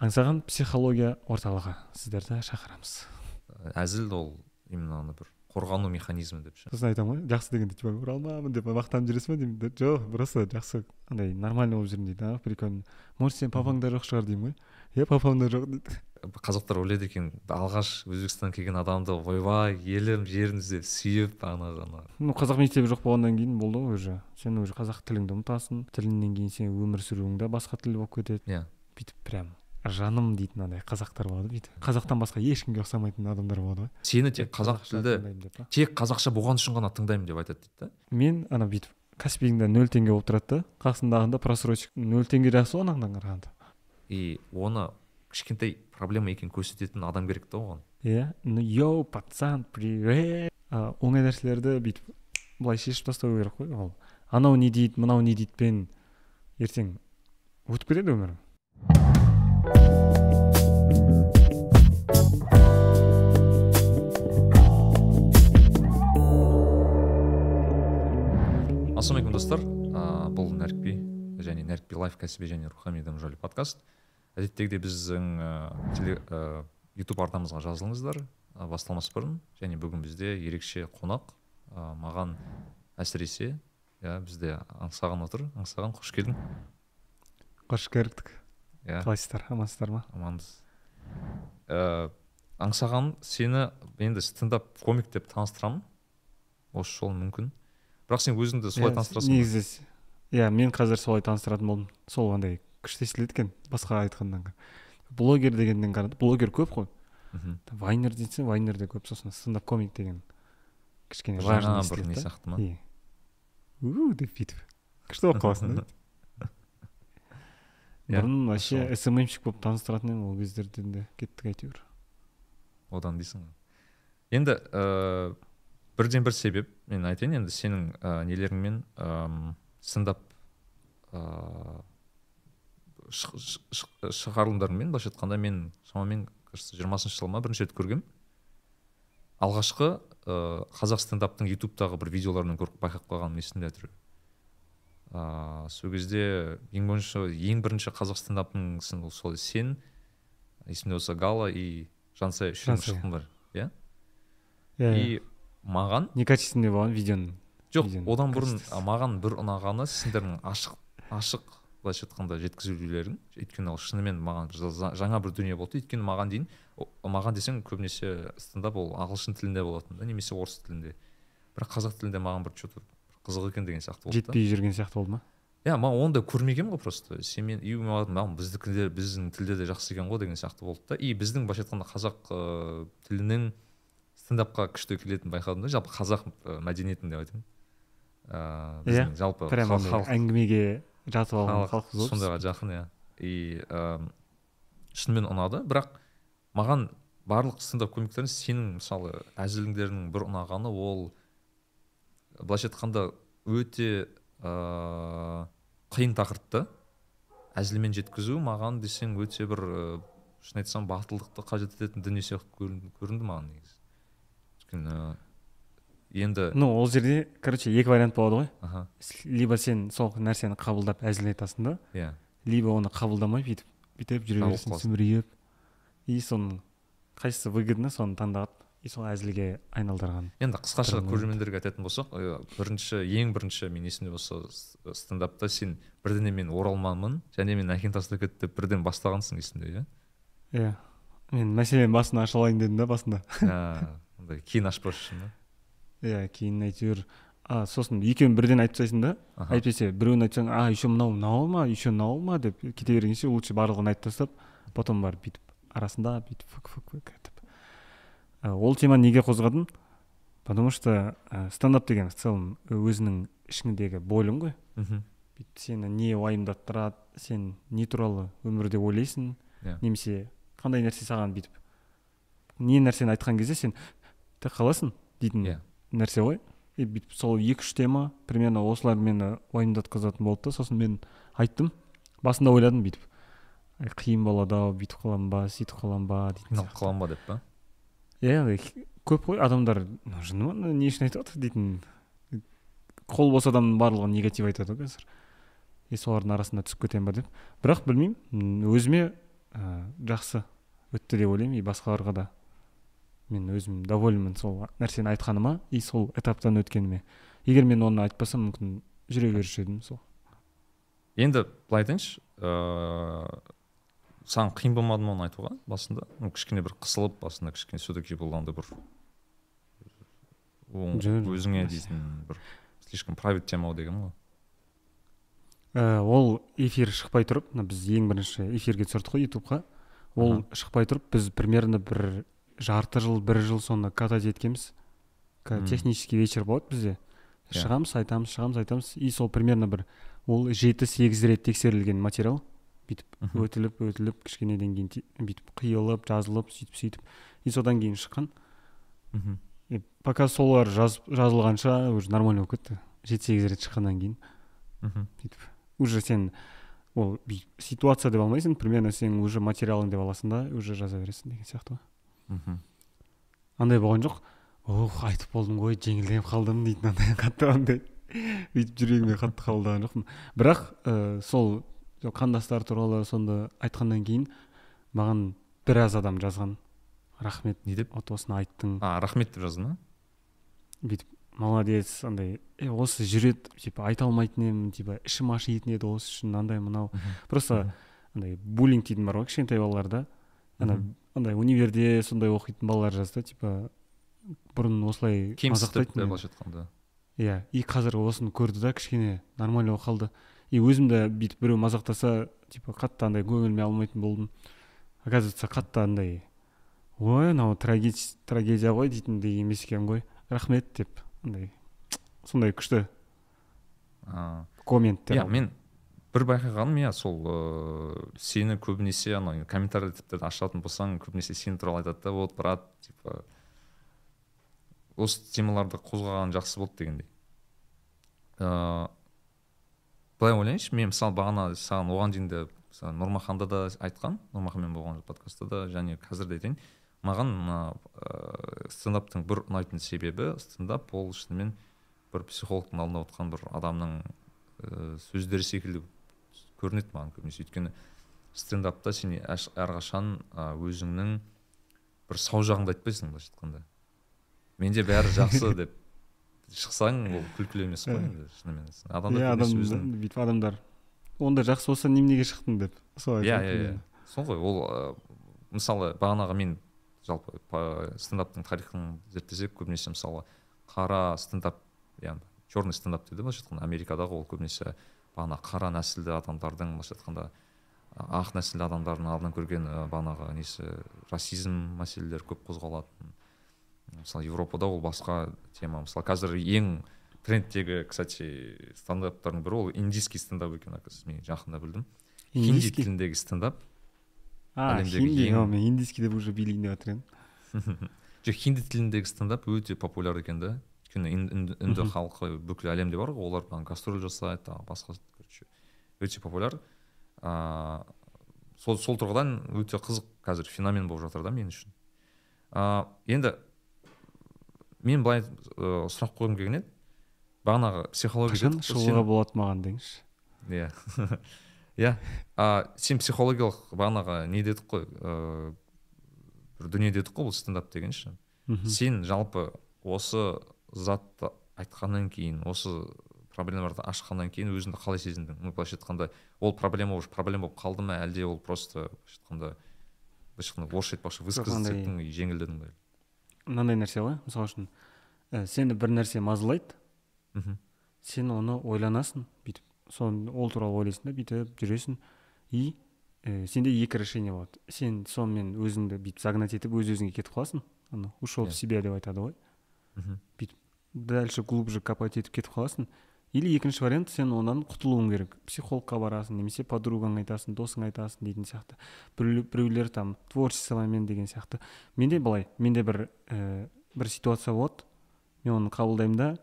аңсаған психология орталығы сіздерді шақырамыз. Әзіл ол именно ана бір қорғану механизмі деп ше. Сосын айтамын ғой жақсы дегенде типа оралманмын деп мақтанып жүресің ба деймін? Да жоқ просто жақсы андай нормально болып жүрмін дейді а прикольно. Может сенің папаңда жоқ шығар деймін ғой. Иә папамда жоқ дейді. Қазақтар ойлайды екен алғаш өзбекстаннан келген адамды ойбай елім жерім іздеп сүйіп ана ана ну қазақ мектебі жоқ болғаннан кейін болды ғой уже. Сен уже қазақ тіліңді ұмытасың тіліңнен кейін сен өмір сүруің да басқа тіл болып кетеді. Иә. Бүйтіп прям. Жаным дейтін андай қазақтар болады бүйтіп. Қазақтан басқа ешкімге ұқсамайтын адамдар болады ғой. Сені тек қазақ тілді тек қазақша болған үшін ғана тыңдаймын деп айтады дейді да? Мен ана бүйтіп каспиіңде нөл теңге болып тұрады да қасындағында просрочка нөл теңге жақсы ғой анағыдан қарағанда и оны кішкентай проблема екенін көрсететін адам керек та оған. Иә ну йоу пацан привет. Оңай нәрселерді бүйтіп былай шешіп тастау керек қой ол. Анау не дейді мынау не дейді пен ертең өтіп кетеді өмір ассалаумағалейкум достар. Ә, бұл нәрікби және нәрікби лайф кәсіби және рухани даму жайлы подкаст. Әдеттегідей біздің теле, ә, ютуб арнамызға жазылыңыздар. Ә, басталмас бұрын және бүгін бізде ерекше қонақ ә, маған әсіресе иә бізде аңсаған отыр. Аңсаған қош келдің. Қош көрдік. Иә. Қалайсыздар? Амансыздар ма? Аманбыз. Ә, аңсаған сені енді стендап комик деп таныстырамын. Осы жолы мүмкін. Бірақ сен өзіңді солай Иә, таныстырасың негізі иә мен қазір солай таныстыратын болдым. Сол андай күшті естіледі екен басқа айтқаннан блогер дегеннен қарағанда блогер көп қой. Мхм. вайнер десе вайнер де көп сосын стендап комик деген кішкене жаңа бір не сияқты ма? Иә деп бүйтіп күшті болып қаласың бұрын вообще сммщик болып таныстыратын едім ол кездерден де. Кеттік әйтеуір. Одан дейсің ғой. Енді ә, бірден бір себеп мен айтайын. Енді сенің ә, нелеріңмен әм, стендап ә, ш- шығарылымдарыңмен былайша айтқанда мен шамамен кажется жиырмасыншы жылы ма бірінші рет көргенмін. Алғашқы ә, қазақ стендаптың ютубтағы бір видеоларынан көріп байқап қалғаным есімде әйтеуір. Ыыы сол кезде ең бірінші ең бірінші қазақ стендапының сын- сол сен есімде болса гала и жансая үшеуміз шықтыңдар иә? Иә и маған некачественный болған видеоның жоқ одан бұрын маған бір ұнағаны сендердің ашық ашық былайша айтқанда жеткізулерің. Өйткені ол шынымен маған жаңа бір дүние болды. Өйткені маған дейін маған десең көбінесе стендап ол ағылшын тілінде болатын да немесе орыс тілінде. Бірақ қазақ тілінде маған бір че то қызық екен деген сияқты болды жетпей жүрген сияқты болды ма? Иә мен ондай көрмегенмін ғой просто. Сенмен и маған маған біздікі де біздің тілде де жақсы екен ғой деген сияқты болды да. И біздің былайша айтқанда қазақ ыыы тілінің стендапқа күшті келетінін байқадым да. Жалпы қазақ ы, мәдениетін деп айтайын. Ыыы Иә, біздің жалпы прям хал- андай халық әңгімеге жатып алған халық сондайға жақын иә. И ыыы шынымен ұнады. Бірақ маған барлық стендап комиктердің сенің мысалы әзіліңдерінің бір ұнағаны ол былайша айтқанда өте ыыы қиын тақырыпты. Әзілмен жеткізу маған десең өте бір шын айтсам батылдықты қажет ететін дүние сияқты көрін- көрінді маған негізі. Өйткені енді ну ол жерде короче екі вариант болады ғой. Аха. Либо сен сол нәрсені қабылдап әзіл айтасың да иә. либо оны қабылдамай бүйтіп бүйтіп жүре бересің сүмірейіп и соның қайсысы выгодно соны таңдап и сол әзілге айналдырған енді қысқаша көрермендерге айтатын болсақ бірінші ең бірінші мен есімде болса стендапта сен бірдеңе мен оралманмын және мен әкем тастап кетті деп бірден бастағансың есімде иә? Иә. Мен мәселенің басын аша алайын дедім да басында. Андай кейін ашпас үшін да иә кейін әйтеуір а сосын екеуін бірден айтып тастайсың да. Әйтпесе біреуін айтсаң а еще мынау мынау ма еще мынау ма? деп кете бергенше лучше барлығын айтып тастап потом барып бүйтіп арасында бүйтіп фук етіп А, ол теманы неге қозғадым? Потому что ә, стендап деген в целом өзінің ішіңдегі болің ғой. Мхм. Бүйтіп сені не уайымдаттырады сен не туралы өмірде ойлайсың Иә. немесе қандай нәрсе саған бүйтіп не нәрсені айтқан кезде сен тек қаласың? дейтін Иә. нәрсе ғой. И бүйтіп сол екі үш тема примерно осылар мені уайымдатқызатын болды да сосын мен айттым басында ойладым бүйтіп «Ай, қиын болады ау бүйтіп қаламын ба сөйтіп қаламын ба? дейтін қаламын ба деп па? Иә көп қой. Адамдар нужны ма? Не үшін айтып жатыр дейтін. Қол бос адамның барлығы негатив айтады ғой қазір. И солардың арасында түсіп кетемін ба деп. Бірақ білмеймін өзіме ә, жақсы өтті деп ойлаймын. И басқаларға да мен өзім довольнмын сол нәрсені айтқаныма и сол этаптан өткеніме. Егер мен оны айтпасам мүмкін жүре беруші едім сол. Енді былай айтайыншы ыыы саған қиын болмады ма оны айтуға? Басында? Ну кішкене бір қысылып басында кішкене все таки бұл андай бір өзіңе дейтін бір слишком правит тема ғой деген ғой. Ә, ол эфир шықпай тұрып мына біз ең бірінші эфирге түсірдік қой ютубқа. Ол шықпай тұрып біз примерно бір жарты жыл бір жыл соны катать еткенбіз. Технический вечер болады бізде. Иә. шығамыз айтамыз шығамыз айтамыз. И сол примерно бір ол жеті сегіз рет тексерілген материал. Бүйтіп өтіліп өтіліп кішкенеден кейін бүйтіп қиылып жазылып сөйтіп сөйтіп. И содан кейін шыққан. Мхм. И пока солар жазып жазылғанша уже нормально болып кетті. жеті сегіз рет шыққаннан кейін. Мхм. Уже сен ол ситуация деп алмайсың. Примерно сен уже материалың деп аласың да уже жаза бересің деген сияқты ғой. Мхм. Андай болған жоқ. Ух айтып болдым ғой жеңілденіп қалдым дейтін андай қатты андай. Бүйтіп жүрегіме қатты қабылдаған жоқпын. Бірақ ә, сол жоқ, қандастар туралы сонда айтқаннан кейін маған біраз адам жазған. Рахмет не деп? Вот осыны айттың. А рахмет деп жаздың ба бүйтіп молодец андай е осы жүреді типа айта алмайтын едім типа ішім ашитын еді осы үшін андай мынау просто андай буллинг дейтін бар ғой кішкентай балаларда ана андай универде сондай оқитын балалар жазды типа бұрын осылай кемсітіп былайша айтқанда. Иә и қазір осыны көрді да кішкене нормально болып қалды и өзім де бүйтіп біреу мазақтаса типа қатты андай көңіліме алмайтын болдым. Оказывается қатты андай ой трагич- трагедия ғой дейтіндей емес екен ғой. Рахмет деп андай сондай күшті а. комменттер иә мен бір байқағаным иә сол ыыы сені көбінесе анау комментарий тіпті ашатын болсаң көбінесе сен туралы айтады да вот брат типа осы темаларды қозғаған жақсы болды дегендей. Ыыы былай ойлайыншы мен мысалы бағана саған оған дейін де мысалы нұрмаханда да айтқан нұрмаханмен болған подкастта да және қазір де айтайын. Маған мына ыыы стендаптың бір ұнайтын себебі стендап ол шынымен бір психологтың алдында отырған бір адамның ыыы сөздері секілді көрінеді маған көбінесе. Өйткені стендапта сен әрқашан ы, өзіңнің бір сау жағыңды айтпайсың былайша айтқанда. Менде бәрі жақсы деп. Шықсаң ол күлкілі емес қой енді шынымен адамдар иә адам бүйтіп адамдар. Онда жақсы болса неменеге шықтың деп солай иә иә иә. Сол ғой ол мысалы бағанағы мен жалпы стендаптың тарихын зерттесек көбінесе мысалы қара стендап яғни черный стендап дейді былайша айтқанда америкадағы ол көбінесе бағана қара нәсілді адамдардың былайша айтқанда ақ нәсілді адамдардың алдынан көрген бағанағы несі расизм мәселелері көп қозғалатын мысалы европада ол басқа тема. Мысалы қазір ең трендтегі кстати стендаптардың бірі ол индийский стендап екен оказывается мен жақында білдім. Хинди тіліндегі стендап. А хинди мен индийский деп уже билейін деп жатыр едім жоқ хинди тіліндегі стендап өте популяр екен да. Өйткені үнді, халқы бүкіл әлемде бар. Ғой олар бағана гастроль жасайды тағы басқа короче өте популяр. Ыыы сол сол тұрғыдан өте қызық қазір феномен болып жатыр да мен үшін. Ыыы енді мен былай ы, сұрақ қойғым келген еді. Бағанағы психология қашан шығуға болады маған деңізші? Иә. Иә. А сен психологиялық бағанағы не дедік қой ыыы бір дүние дедік қой бұл стендап деген ше Мгм. сен жалпы осы затты айтқаннан кейін осы проблемаларды ашқаннан кейін өзіңді қалай сезіндің? Ну былайша айтқанда ол проблема уже проблема болып қалды ма әлде ол просто былайша айтқанда былайша айтқанда орысша айтпақшы высказать андай- еттің и жеңілдедің ба мынандай нәрсе ғой мысалы үшін ә, сені бір нәрсе мазалайды мхм. сен оны ойланасың бүйтіп сон ол туралы ойлайсың да бүйтіп жүресің и ә, сенде екі решение болады. Сен сонымен өзіңді бүйтіп загнать етіп өз өзіңе кетіп қаласың ана ушел в Иә. себя деп айтады ғой. Мхм. Дальше глубже копать етіп кетіп қаласың или екінші вариант сен онан құтылуың керек. Психологқа барасың немесе подругаң айтасың досың айтасың дейтін сияқты. Біреулер, там творчествомен деген сияқты. Менде былай менде бір ә, бір ситуация болады. Мен оны қабылдаймын да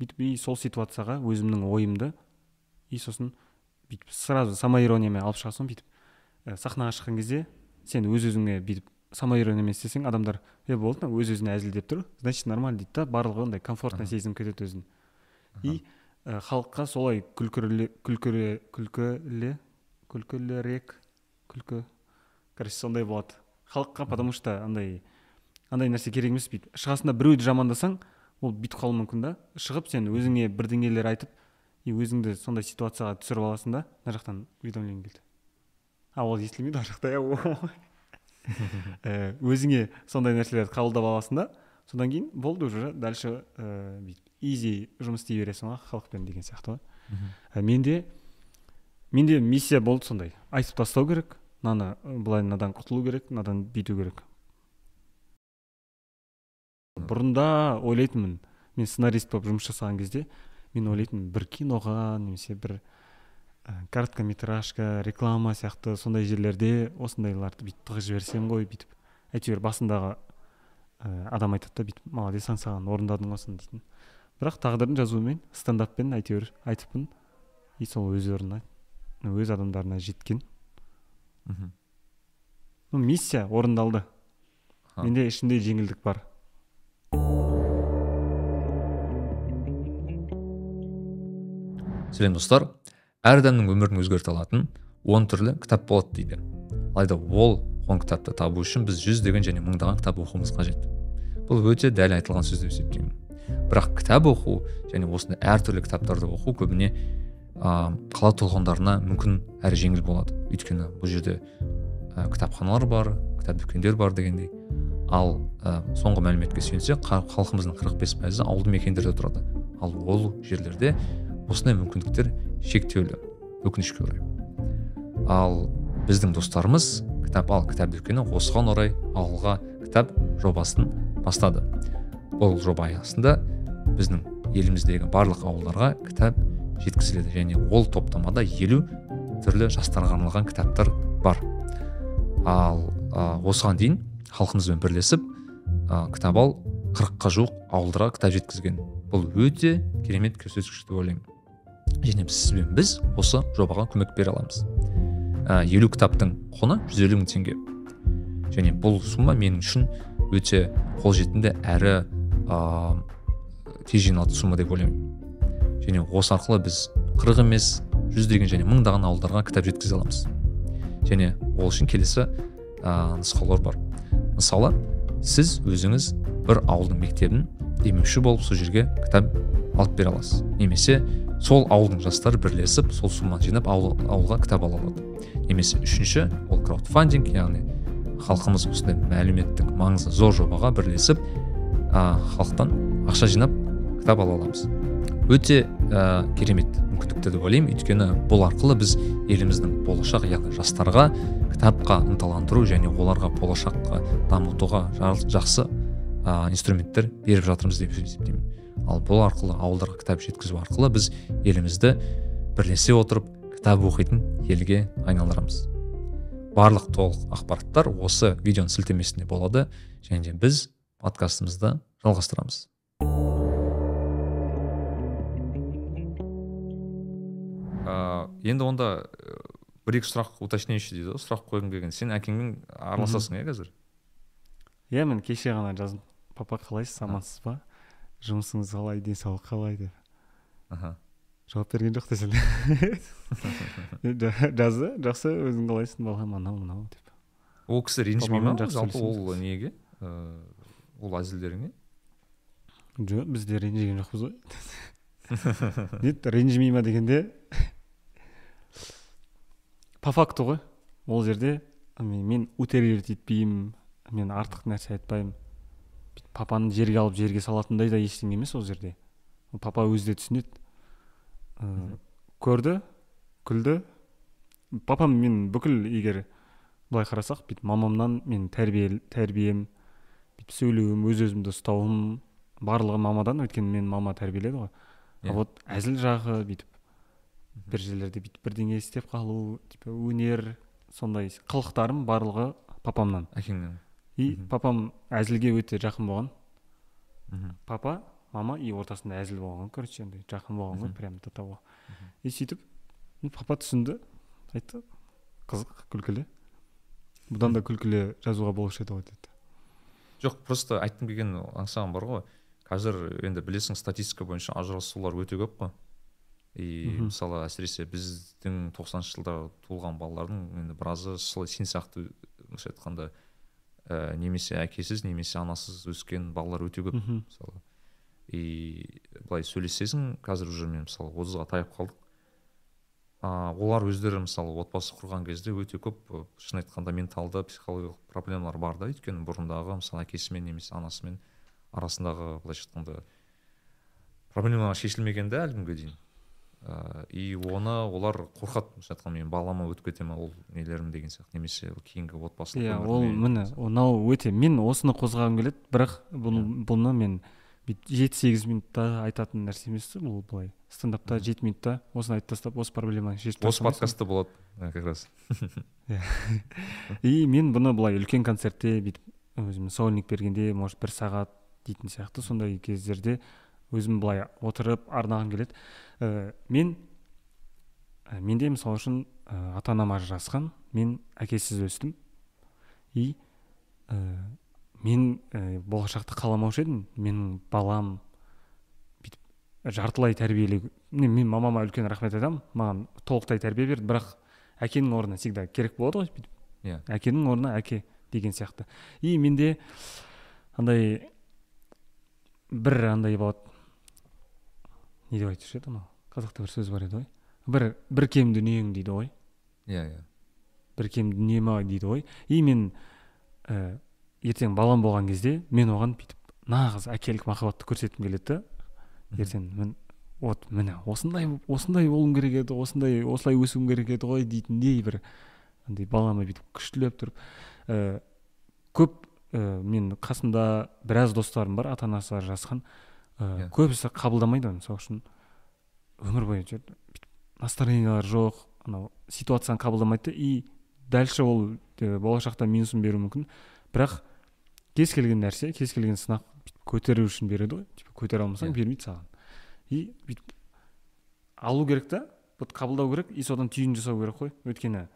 бүйтіп и сол ситуацияға өзімнің ойымды и сосын бүйтіп сразу самоирониямен алып шығасың бүйтіп ә, сахнаға шыққан кезде сен өз өзіңе бүйтіп самоирониямен істесең адамдар е болды өз өзіне әзілдеп тұр значит нормально дейді да барлығы андай комфортно сезініп кетеді өзін. И халыққа солай күлкілі күлкілі күлкілі күлкілірек күлкі короче сондай болады. Халыққа потому что андай андай нәрсе керек емес бүйтіп шығасында біреуді жамандасаң ол бүйтіп қалуы мүмкін да. Шығып сен өзіңе бірдеңелер айтып и өзіңді сондай ситуацияға түсіріп аласың да мына жақтан уведомление келді. А ол естілмейді ар жақта иә Э, өзіңе сондай нәрселерді қабылдап аласың да содан кейін болды уже дальше ә, бүйтіп изи жұмыс істей бересің ғой халықпен деген сияқты ғой. Ә, менде менде миссия болды сондай. Айтып тастау керек мынаны былай мынадан құтылу керек мынадан бүйту керек. Бұрында ойлайтынмын мен сценарист болып жұмыс жасаған кезде мен ойлайтынмын бір киноға немесе бір ә, короткометражка реклама сияқты сондай жерлерде осындайларды бүйтіп тығып жіберсем ғой бүйтіп. Әйтеуір басындағы ә, адам айтады да бүйтіп молодец саған орындадың осыны дейтін. Бірақ тағдырдың жазуымен стендаппен әйтеуір айтыппын. И сол өз орнына өз адамдарына жеткен. Мхм. Ну миссия орындалды. Менде ішінде жеңілдік бар. Сәлем достар. Әр адамның өмірін өзгерте алатын он түрлі кітап болады дейді. Алайда ол он кітапты табу үшін біз жүздеген және мыңдаған кітап оқуымыз қажет. Бұл өте дәл айтылған сөз деп есептеймін. Бірақ кітап оқу және осындай әртүрлі кітаптарды оқу көбіне ә, қала тұрғындарына мүмкін әрі жеңіл болады. Өйткені бұл жерде ә, кітапханалар бар кітап дүкендер бар дегендей. Ал ә, соңғы мәліметке сүйенсек халқымыздың 45 пайызы ауылды мекендерде тұрады. Ал ол жерлерде осындай мүмкіндіктер шектеулі өкінішке орай. Ал біздің достарымыз кітап ал кітап дүкені осыған орай ауылға кітап жобасын бастады. Бұл жоба аясында біздің еліміздегі барлық ауылдарға кітап жеткізіледі және ол топтамада елу түрлі жастарға арналған кітаптар бар. Ал ә, осыған дейін халқымызбен бірлесіп ә, кітап ал қырыққа жуық ауылдарға кітап жеткізген. Бұл өте керемет көрсеткіш деп ойлаймын. Және сізбен біз осы жобаға көмек бере аламыз. Елу кітаптың құны жүз елу мың теңге. Және бұл сумма мен үшін өте қолжетімді әрі ә, тез жиналатын сумма деп ойлаймын. Және осы арқылы біз қырық емес жүздеген және мыңдаған ауылдарға кітап жеткізе аламыз. Және ол үшін келесі ә, нұсқаулар бар. Мысалы сіз өзіңіз бір ауылдың мектебін демеуші болып сол жерге кітап алып бере аласыз. Немесе сол ауылдың жастары бірлесіп сол сумманы жинап ауыл, ауылға кітап ала алады. Немесе үшінші ол краудфандинг яғни халқымыз осындай мәліметтік маңызы зор жобаға бірлесіп халықтан ақша жинап кітап ала аламыз. Өте ә, керемет мүмкіндіктер деп ойлаймын. Өйткені бұл арқылы біз еліміздің болашақ яғни жастарға кітапқа ынталандыру және оларға болашаққа дамытуға жақсы ә, инструменттер беріп жатырмыз деп есептеймін. Ал бұл арқылы ауылдарға кітап жеткізу арқылы біз елімізді бірлесе отырып кітап оқитын елге айналдырамыз. Барлық толық ақпараттар осы видеоның сілтемесінде болады. Және біз подкастымызды жалғастырамыз. Ә, енді онда бір екі сұрақ уточняющий дейді ғой сұрақ қойғым келген. Сен әкеңмен араласасың иә қазір? Иә мен кеше ғана жаздым. Папа қалайсыз? Амансыз ба? Жұмысыңыз қалай денсаулық қалай деп. Аха. Жауап берген жоқ десең жазды? Жақсы өзің қалайсың? Балам анау мынау деп. Ол кісі ренжімей ма? Жалпы ол неге? Ыыы ол әзілдеріңе? Жоқ біз де ренжіген жоқпыз ғой. Нет ренжімей ма дегенде по факту ғой. Ол жерде мен утрировать етпеймін мен артық нәрсе айтпаймын. Папаны жерге алып жерге салатындай да ештеңе емес ол жерде. Папа өзі де түсінеді. Ә, көрді күлді. Папам мен бүкіл егер былай қарасақ бүйтіп мамамнан мен тәрбие тәрбием бүйтіп сөйлеуім өз өзімді ұстауым барлығы мамадан өйткені мен мама тәрбиеледі ғой. Yeah. а вот әзіл жағы бүйтіп бір жерлерде бүйтіп бірдеңе істеп қалу типа өнер сондай қылықтарым барлығы папамнан. Әкеңнен. И папам әзілге өте жақын болған. Папа мама и ортасында әзіл болған короче андай жақын болған ғой прям до того. И сөйтіп папа түсінді айтты қызық күлкілі бұдан да күлкілі жазуға болушы еді ғой деді. Жоқ просто айтқым келгені аңсаған бар ғой. Қазір енді білесің статистика бойынша ажырасулар өте көп қой. И мысалы әсіресе біздің тоқсаныншы жылдары туылған балалардың енді біразы солай сен сияқты былайша айтқанда ә, немесе әкесіз немесе анасыз өскен балалар өте көп мысалы. И былай сөйлесесің қазір уже мен мысалы отызға таяп қалдық. Олар өздері мысалы отбасы құрған кезде өте көп шын айтқанда менталды психологиялық проблемалар бар да. Өйткені бұрындағы мысалы әкесімен немесе анасымен арасындағы былайша айтқанда проблемалар шешілмеген да әлі күнге дейін. Ә, и оны олар қорқады. Былайша айтқанда мен балама өтіп кете ма ол нелерім деген сияқты. Немесе кейінгі отбасылық иә ол міне мынау өте мен осыны қозғағым келеді бірақ бұл бұны мен бүйтіп жеті сегіз минутта айтатын нәрсе емес бұл былай. Стендапта жеті минутта осыны айтып тастап осы проблеманы шешіп осы подкастта болады как раз. И мен бұны былай үлкен концертте бүйтіп өзім сольник бергенде может бір сағат дейтін сияқты сондай кездерде өзім былай отырып арнағым келеді. Ә, мен ә, менде мысалы үшін ә, ата анам ажырасқан мен әкесіз өстім. И ә, мен ә, болашақты қаламаушы едім. Менің балам бүйтіп жартылай тәрбиелеу мен, мамама үлкен рахмет айтамын. Маған толықтай тәрбие берді. Бірақ әкенің орнына всегда керек болады ғой бүйтіп. Иә. Әкенің орнына әке деген сияқты. И менде андай бір андай болады не деп айтушы еді анау? Қазақта бір сөз бар еді ғой. Бір бір кем дүниең дейді ғой. Иә иә. Бір кем дүние ма дейді ғой. И мен ә, ертең балам болған кезде мен оған бүйтіп нағыз әкелік махаббатты көрсеткім келеді да. Ертең мен вот міне осындай осындай болуым керек еді осындай осылай өсуім керек еді ғой дейтіндей бір андай баланы бүйтіп күштілеп тұрып ә, көп ә, мен қасымда біраз достарым бар ата анасы ажырасқан ә, Иә. көбісі қабылдамайды оны мысалы үшін. Өмір бойы жүрді бүйтіп настроениялары жоқ анау ситуацияны қабылдамайды да. И дальше ол ә, болашақта минусын беруі мүмкін. Бірақ кез келген нәрсе кез келген сынақ бүйтіп көтеру үшін береді ғой. Типа көтере алмасаң Иә. бермейді саған. И бүйтіп алу керек та вот қабылдау керек и содан түйін жасау керек қой. Өйткені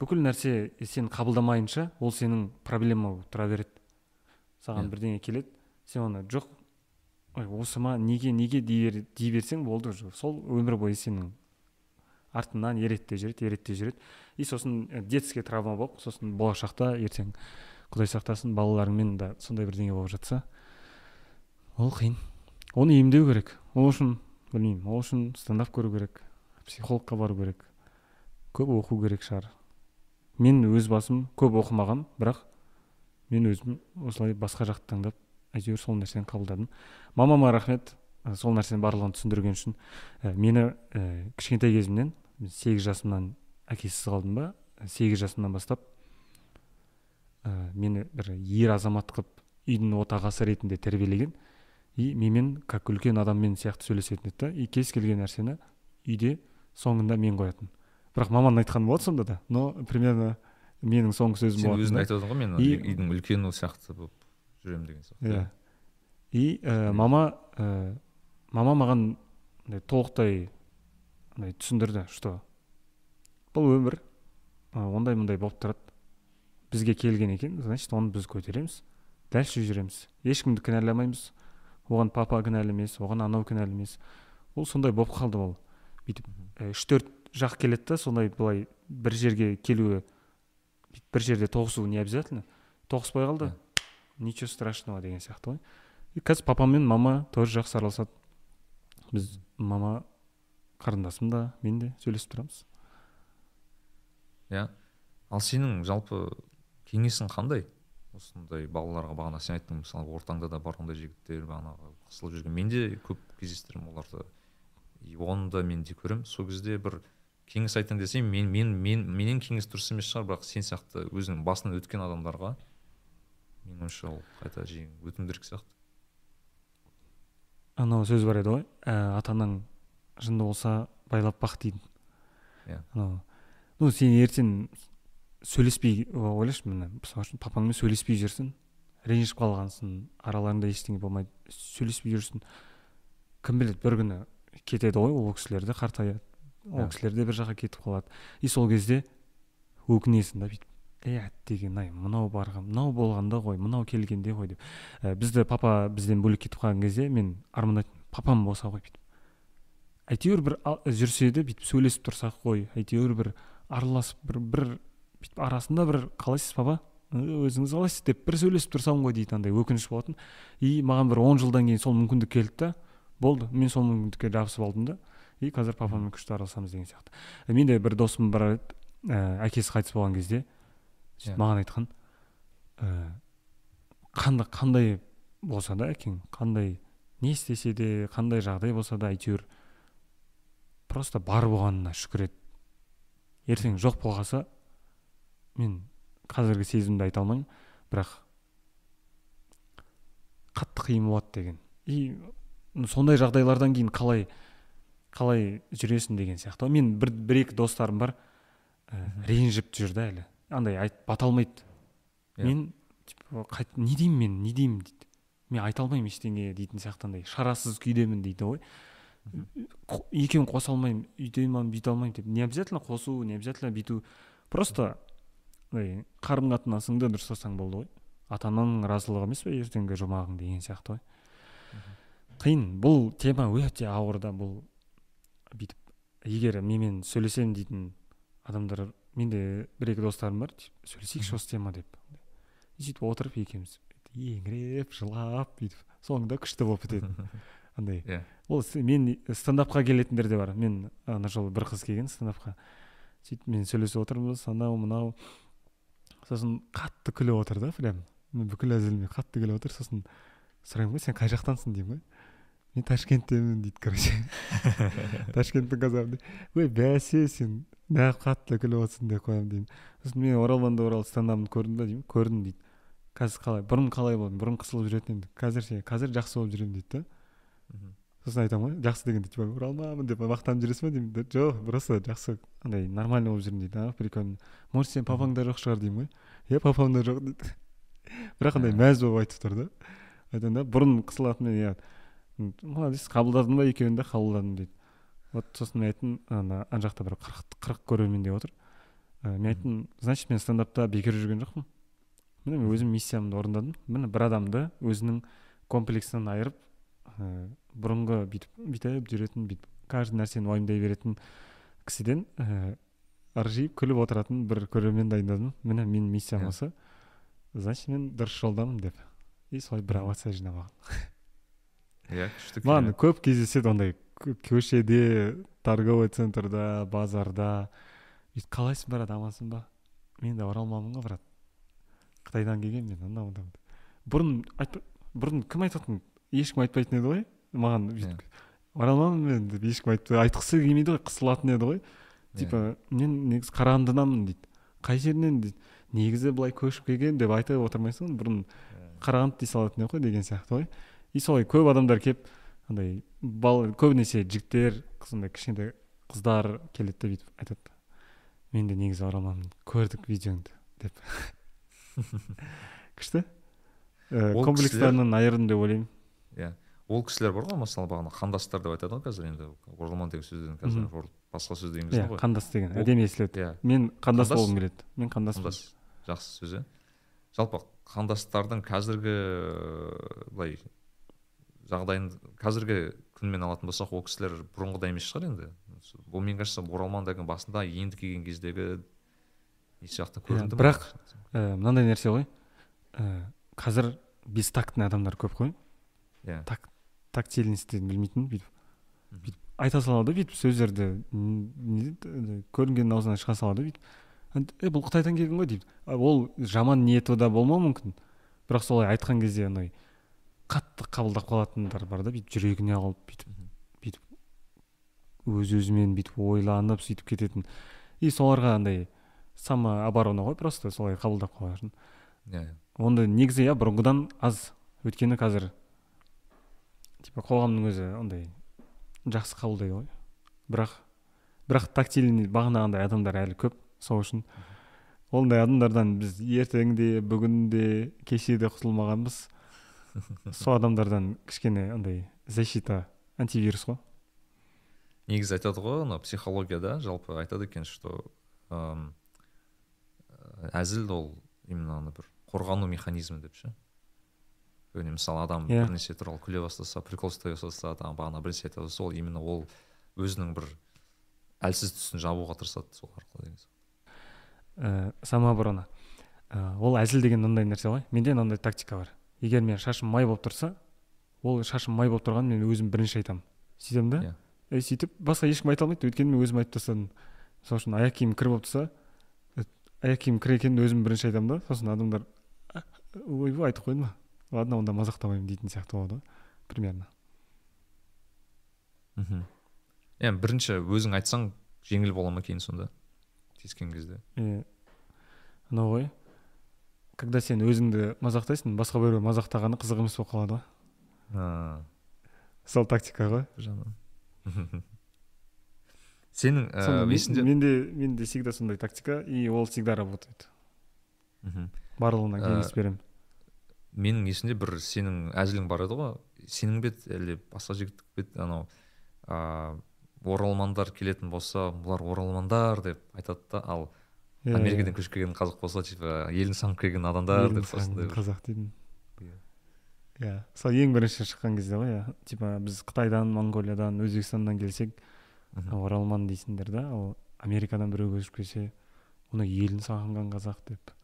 бүкіл нәрсе сен қабылдамайынша ол сенің проблема болып тұра береді. Саған Иә. бірдеңе келеді сен оны жоқ ой осы ма неге неге дей, бер- дей берсең болды уже. Сол өмір бойы сенің артыңнан ереді де жүреді ереді де жүреді. И сосын детский травма болып сосын болашақта ертең құдай сақтасын балаларыңмен да сондай бірдеңе болып жатса. Ол қиын. Оны емдеу керек. Ол үшін білмеймін ол үшін стендап көру керек психологқа бару керек. Көп оқу керек шығар. Мен өз басым көп оқымағам бірақ мен өзім осылай басқа жақты таңдап әйтеуір сол нәрсені қабылдадым. Мамама рахмет ә, сол нәрсенің барлығын түсіндірген үшін. Ә, мені ә, кішкентай кезімнен сегіз жасымнан әкесіз қалдым ба сегіз жасымнан бастап ә, мені бір ер азамат қылып үйдің отағасы ретінде тәрбиелеген. И менімен как үлкен адаммен сияқты сөйлесетін еді да. И кез келген нәрсені үйде соңында мен қоятын. Бірақ маманың айтқаны болады сонда да. Но примерно менің соңғы сөзім сен өзің айтып отырсың ғой мен үйдің үлкені сияқты болып жүремін деген сияқты иә. и ә, мама ә, мама маған андай толықтай андай түсіндірді что бұл өмір ә, ондай мындай болып тұрады бізге келген екен значит оны біз көтереміз дальше жүреміз ешкімді кінәламаймыз. Оған папа кінәлі емес оған анау кінәлі емес. Ол сондай болып қалды ол бүйтіп ә, үш төрт жақ келеді да сондай былай бір жерге келуі бір жерде тоғысу не обязательно. Тоғыспай қалды. Ничего страшного деген сияқты ғой. И қазір папам мен мама тоже жақсы араласады. Біз мама қарындасым да мен де сөйлесіп тұрамыз. Иә. Ал сенің жалпы кеңесің қандай? Осындай балаларға бағана сен айттың мысалы ортаңда да бар ондай жігіттер бағанағы қысылып жүрген. Мен де көп кездестіремін оларды. И оны да мен де көремін. Сол кезде бір кеңес айтайын десем мен мен мен менен кеңес дұрыс емес шығар. Бірақ сен сияқты өзінің басынан өткен адамдарға менің ойымша ол қайта жең өтім керек сияқты. Анау сөз бар еді ғой. Ә, ата анаң жынды болса байлап бақ дейді Иә. анау. Ну сен ертең сөйлеспей ойлашы міне мысалы үшін папаңмен сөйлеспей жүрсің ренжіп қалғансың араларында ештеңе болмайды сөйлеспей жүрсің. Кім біледі бір күні кетеді ғой ол кісілер де қартаяды ол кісілер де бір жаққа кетіп қалады. И сол кезде өкінесің да бүйтіп ей әттеген ай мынау барған мынау болғанда ғой мынау келгенде ғой деп. Ә, бізді папа бізден бөлек кетіп қалған кезде мен армандайтынмын папам болса ғой бүйтіп. Әйтеуір бір жүрсе де бүйтіп сөйлесіп тұрсақ қой әйтеуір бір араласып бір бір бүйтіп арасында бір қалайсыз папа «Э, өзіңіз қалайсыз деп бір сөйлесіп тұрсам ғой дейді андай өкініш болатын. И маған бір он жылдан кейін сол мүмкіндік келді да. Болды мен сол мүмкіндікке жабысып алдым да. И қазір папаммен күшті араласамыз деген сияқты. Менде бір досым бар еді ә, әкесі қайтыс болған кезде сөйтіп Иә. маған айтқан ә, қандай қандай болса да әкең қандай не істесе де қандай жағдай болса да әйтеуір просто бар болғанына шүкір ет. Ертең жоқ болғаса мен қазіргі сезімді айта алмаймын бірақ қатты қиын болады деген. И сондай жағдайлардан кейін қалай қалай жүресің деген сияқты. Ғой. мен бір бір екі достарым бар ә, ренжіп жүр да әлі. Андай айт бата алмайды. Иә. мен типа қайт не деймін мен не деймін дейді. Мен айта алмаймын ештеңе дейтін сияқты андай шарасыз күйдемін дейді ғой. Екеуін қоса алмаймын үйте алмаймын бүйте алмаймын деп. Не обязательно қосу не обязательно бүйту. Просто андай қарым қатынасыңды дұрыстасаң болды ғой. Ата ананың разылығы емес пе ертеңгі жұмағың деген сияқты ғой. Қиын. Бұл тема өте ауыр да бұл. Бүйтіп егер менімен сөйлесемін дейтін адамдар менде бір екі достарым бар сөйлесейікші осы тема деп. Сөйтіп отырып екеуміз еңіреп жылап бүйтіп соңында күшті болып бітеді. Андай. Иә. ол мен стендапқа келетіндер де бар. Мен ана жолы бір қыз келген стендапқа. Сөйтіп мен сөйлесіп отырмыз анау мынау сосын қатты күліп отыр да прям. Бүкіл әзілмен қатты күліп отыр сосын сұраймын ғой сен қай жақтансың? деймін ғой. Мен ташкенттемін дейді короче. Ташкенттің қазағы ой бәсе сен неғып қатты күліп отырсың? деп қоямын деймін. Сосын мен оралманда оралып стендапымды көрдім ба деймін. Көрдім дейді. Қазір қалай? Бұрын қалай болдың бұрын қысылып жүретін едім қазір ше? Қазір жақсы болып жүремін дейді да. Сосын айтамын ғой жақсы дегенде типа оралманмын деп мақтанып жүресің ба? деймін. «Да жоқ просто жақсы андай нормально болып жүрмін дейді а прикольно. Может сенің папаң да жоқ шығар деймін ғой иә папам да жоқ дейді. Бірақ андай А. мәз болып айтып тұр да. Айтамын да бұрын қысылатынмын иә «М, молодец қабылдадың ба екеуін де? Қабылдадым дейді. Вот сосын мен айттым ана ана жақта бір қырық қырық көрермен деп отыр. Ә, мен айттым значит мен стендапта бекер жүрген жоқпын міне мен өзім миссиямды орындадым. Міне бір адамды өзінің комплексінен айырып ә, бұрынғы бүйтіп бүйтіп жүретін бүйтіп каждый нәрсені уайымдай беретін кісіден ә, ыржиып күліп отыратын бір көрермен дайындадым. Міне менің миссиям Иә. осы. Значит мен дұрыс жолдамын деп. И солай бір овация жинап иә күшті маған көп кездеседі ондай кө- көшеде торговый центрда базарда. Бүйтіп қалайсың брат амансың ба? Мен де оралманмын ғой брат. Қытайдан келгенмін мен анау мынау. Бұрын бұрын кім айтатын? Ешкім айтпайтын еді ғой? Маған бүйтіп оралманмын мен деп ешкім айтпай айтқысы келмейді ғой қысылатын еді ғой. Типа мен негізі қарағандыданмын дейді. Қай жерінен дейді? Негізі былай көшіп келген деп айтып отырмайсың ғой бұрын қарағанды дей салатын еді ғой деген сияқты ғой. И солай көп адамдар келіп андай бал көбінесе жігіттер сондай кішкентай қыздар келеді де бүйтіп айтады. Мен де негізі оралманмын көрдік видеоңды деп. Күшті? Ә, Ол комплекстарынан айырдым деп ойлаймын. Иә. Ол кісілер бар ғой мысалы бағана қандастар деп айтады ғой қазір енді оралман деген сөзден қазір басқа сөзді иә енгізген ғой. қандас деген әдемі естіледі иә. Мен қандас болғым келеді. Мен қандаспын қандас. Жақсы сөз иә жалпы қандастардың қазіргі былай жағдайын қазіргі күнмен алатын болсақ ол кісілер бұрынғыдай емес шығар енді. Бұл мен кажется оралман деген басында енді келген кездегі не сияқты көрінді ма? бірақ ә, мынандай нәрсе ғой. Ә, қазір бестактный адамдар көп қой. Иә. Тактильностьті білмейтін бүйтіп. Бүйтіп айта салады бүйтіп сөздерді не дейді, андай көрінген аузынан шыға салады бүйтіп. «Ан- е бұл қытайдан келген ғой? дейді. Ол жаман ниеті да болмауы мүмкін. Бірақ солай айтқан кезде андай қатты қабылдап қалатындар бар да бүйтіп жүрегіне алып бүйтіп Мгм. өз өзімен бүйтіп ойланып сөйтіп кететін. И соларға андай самооборона ғой просто солай қабылдап қалатын. Иә иә. онда негізі иә бұрынғыдан аз. Өйткені қазір қоғамның өзі ондай жақсы қабылдайды ғой. Бірақ бірақ тактильный бағанағындай адамдар әлі көп сол үшін. Ондай адамдардан біз ертең де бүгін де кеше де құтылмағанбыз. Сол адамдардан кішкене андай защита антивирус қой. Негізі айтады ғой ана психологияда жалпы айтады екен что әзіл ол именно ана бір қорғану механизмі деп ше. Яғни мысалы адам Иә. бір нәрсе туралы күле бастаса прикол ұстай бастаса там бағана бір нәрсе айтады. Сол именно ол өзінің бір әлсіз тұсын жабуға тырысады сол арқылы деген ә, самооборона ә, ол әзіл деген мындай нәрсе ғой. Менде мынандай тактика бар. Егер мен шашым май болып тұрса ол шашым май болып тұрғанын мен өзім бірінші айтамын. Сөйтемін да? Иә. и сөйтіп басқа ешкім айта алмайды. Өйткені мен өзім айтып тастадым. Мысалы үшін аяқ киімім кір болып тұрса э, аяқ киімім кір екенін өзім бірінші айтамын да. Сосын адамдар «А, ойбай айтып қойдым ладно онда мазақтамаймын дейтін сияқты болады ғой примерно. Мхм иә бірінші өзің айтсаң жеңіл бола ма кейін сонда? Тиіскен кезде. И анау ғой. Когда сен өзіңді мазақтайсың басқа біреу мазақтағаны қызық емес болып қалады ғой. А, сол тактика ғой. Жағынан сенің ә, мен- есіңде менде менде всегда сондай тактика и ол всегда работает. Мхм. барлығына кеңес беремін. Менің есімде бір сенің әзілің бар еді ғой. Сенің бе әлде басқа жігіттікі бе еді? Анау ыыы оралмандар келетін болса бұлар оралмандар деп айтады да. Ал Иә, америкадан көшіп келген қазақ болса типа елін сағынып келген адамдар деп осындай сағынған бір- қазақ дейтін. Иә. иә сол ең бірінші шыққан кезде ғой иә. Типа біз қытайдан моңғолиядан өзбекстаннан келсек оралман дейсіңдер да. Ал америкадан біреу көшіп келсе оны елін сағынған қазақ деп.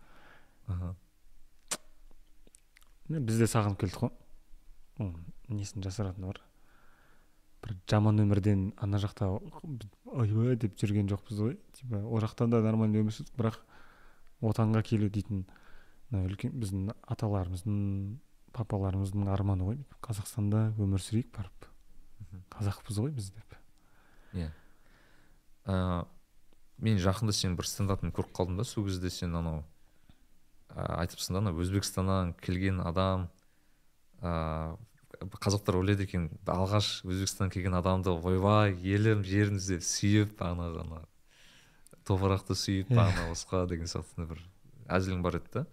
Біз де сағынып келдік қой оның несін жасыратыны бар? Бір жаман өмірден ана жақта ойбай деп жүрген жоқпыз ғой. Типа ол жақта да нормально өмір сүрдік бірақ отанға келу дейтін мына үлкен біздің аталарымыздың папаларымыздың арманы ғой. Қазақстанда өмір сүрейік барып. Қазақпыз ғой біз деп. Иә. Ә, мен жақында сенің бір стендапыңды көріп қалдым да сол кезде сен анау айтыпсың да анау өзбекстаннан келген адам ә, қазақтар ойлайды екен алғаш өзбекстаннан келген адамды ойбай елім жерім деп сүйіп ана ана топырақты сүйіп Иә. ана басқа деген сияқты бір әзілің бар еді да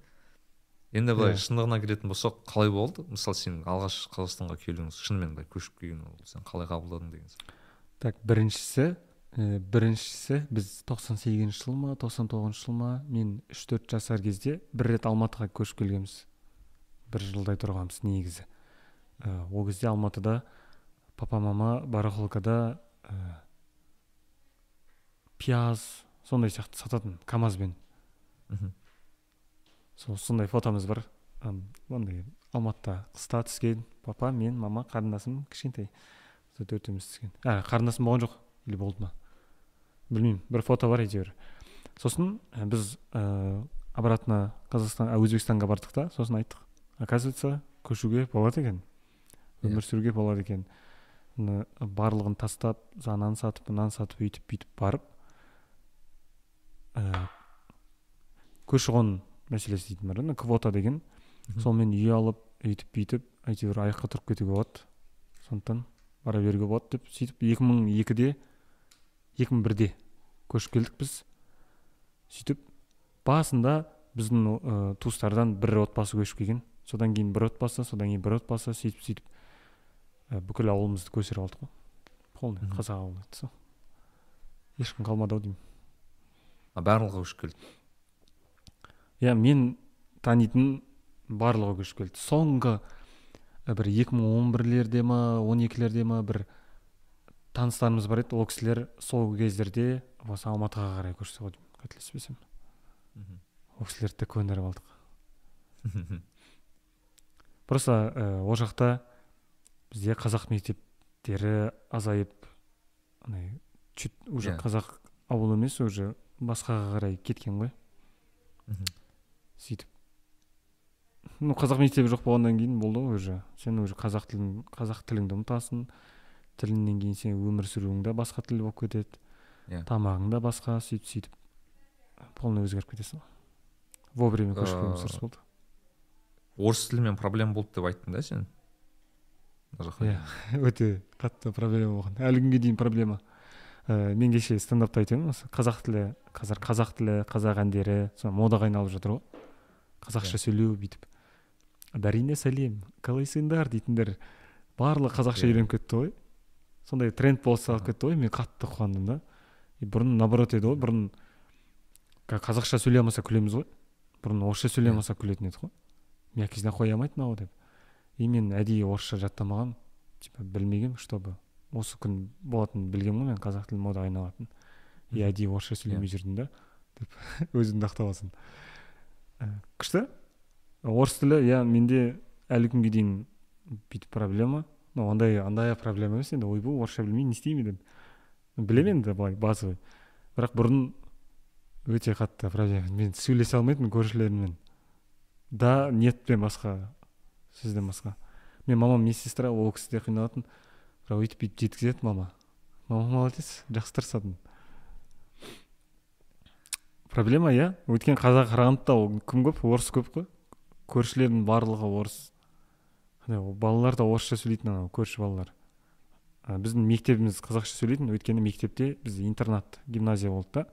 енді былай Иә. шындығына келетін болсақ қалай болды мысалы сен алғаш қазақстанға келуің шынымен былай көшіп келген ол сен қалай қабылдадың деген так біріншісі ә, біріншісі біз 98 жыл ма 99 жыл ма мен үш төрт жасар кезде бір рет алматыға көшіп келгенбіз. Бір жылдай тұрғанбыз негізі. Ә, ол кезде алматыда папа мама барахолкада ә, пияз сондай сияқты сататын камазбен. Мхм. Сол сондай фотомыз бар. Андай алматыда қыста түскен папа мен мама қарындасым кішкентай. Сол төртеуміз түскен. А қарындасым болған жоқ или болды ма? Білмеймін бір фото бар әйтеуір. Сосын ә, біз ә, обратно қазақстан а, өзбекстанға бардық та сосын айттық. Оказывается көшуге болады екен. Иә. өмір сүруге болады екен. Барлығын тастап ананы сатып мынаны сатып өйтіп бүйтіп барып ә, көші қон мәселесі дейтін бар квота деген. Сонымен үй алып өйтіп бүйтіп әйтеуір аяққа тұрып кетуге болады. Сондықтан бара беруге болады деп сөйтіп 2002-де 2001-де көшіп келдік біз. Сөйтіп басында біздің ә, туыстардан бір отбасы көшіп келген. Содан кейін бір отбасы содан кейін бір отбасы. Сөйтіп сөйтіп ә, бүкіл ауылымызды көшіріп алдық қой. Полный қазақ ауылы еді сол ешкім қалмады ау деймін. А барлығы көшіп келді? Иә мен танитын барлығы көшіп келді. Соңғы бір 2011-лерде ма 12-лерде ма бір таныстарымыз бар еді. Ол кісілер сол кездерде осы алматыға қарай көшті ғой деймін қателеспесем. Мхм. ол кісілерді де көндіріп алдық. Просто ә, ол жақта бізде қазақ мектептері азайып андай чуть уже Иә. қазақ ауыл емес уже басқаға қарай кеткен ғой. Сөйтіп. Ну қазақ мектебі жоқ болғаннан кейін болды ғой уже. Сен уже қазақ тілін қазақ тіліңді ұмытасың. Тілінен кейін сен өмір сүруің де басқа тіл болып кетеді Иә. тамағың да басқа сөйтіп сөйтіп. Полный өзгеріп кетесің ғой. Вовремя көшіп келуіміз Ыыы, дұрыс болды. орыс тілімен проблема болды деп айттың да сен? Иә өте қатты проблема болған. Әлі күнге дейін проблема. Ә, мен кеше стендапта айтамын осы. Қазақ тілі қазір қазақ тілі қазақ әндері сол модаға айналып жатыр ғой. Қазақша сөйлеу бүйтіп. Дарина сәлем қалайсыңдар дейтіндер. Барлығы қазақша Иә. үйреніп кетті ғой. Сондай тренд Аха. кетті ғой мен қатты қуандым да. И бұрын наоборот еді ғой бұрын қазақша сөйлей алмаса күлеміз ғой. Бұрын орысша сөйлей Иә. алмаса күлетін едік қой. Мякисіне қоя алмайды мынау деп. И мен әдейі орысша жаттамағанмын типа білмегенмін чтобы осы күн болатынын білгенмін ғой мен қазақ тілі модаға айналатынын и әдейі орысша сөйлемей жүрдім да деп өзіңді ақтап алсың Ә, күшті. Орыс тілі иә менде әлі күнге дейін бүйтіп проблема. Ну андай андай проблема емес енді. Ойбай орысша білмей не істеймін деп. Білемін енді былай базовый. Бірақ бұрын өте қатты проблема. Мен сөйлесе алмайтынмын көршілеріммен. Да нетпен басқа сөзден басқа. Мен мамам медсестра ол кісі де қиналатын. Бірақ өйтіп бүйтіп жеткізеді мама. Мама молодец жақсы тырысатын. Проблема иә? Өйткені қазақ қарағандыда ол кім көп? Орыс көп қой. Көршілердің барлығы орыс. Қандай ол балалар да орысша сөйлейтін анау көрші балалар. А, біздің мектебіміз қазақша сөйлейтін өйткені мектепте бізде интернат гимназия болды да.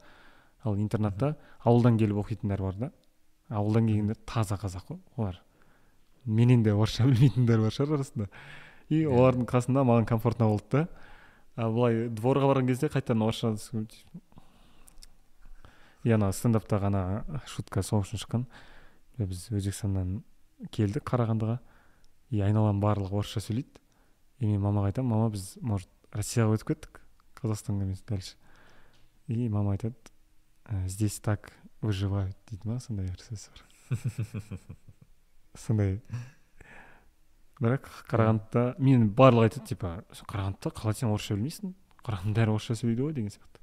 Ал интернатта ауылдан келіп оқитындар бар да. Ауылдан келгендер таза қазақ қой олар. Менен де орысша білмейтіндер бар шығар арасында. И Иә. олардың қасында маған комфортно болды да. А былай дворға барған кезде қайтадан орысша и ана стендапта ғана шутка сол үшін шыққан. Біз өзбекстаннан келдік қарағандыға. И айналам барлығы орысша сөйлейді. И мен мамаға айтамын мама біз может россияға өтіп кеттік қазақстанға емес дальше и мама айтады «Ә, здесь так выживают дейді ма сондай бір сөз бар. Сондай. Бірақ қарағандыда мен барлығы айтады типа «Сен қарағандыда қалай сен орысша білмейсің? Қарағандының бәрі орысша сөйлейді ғой деген сияқты.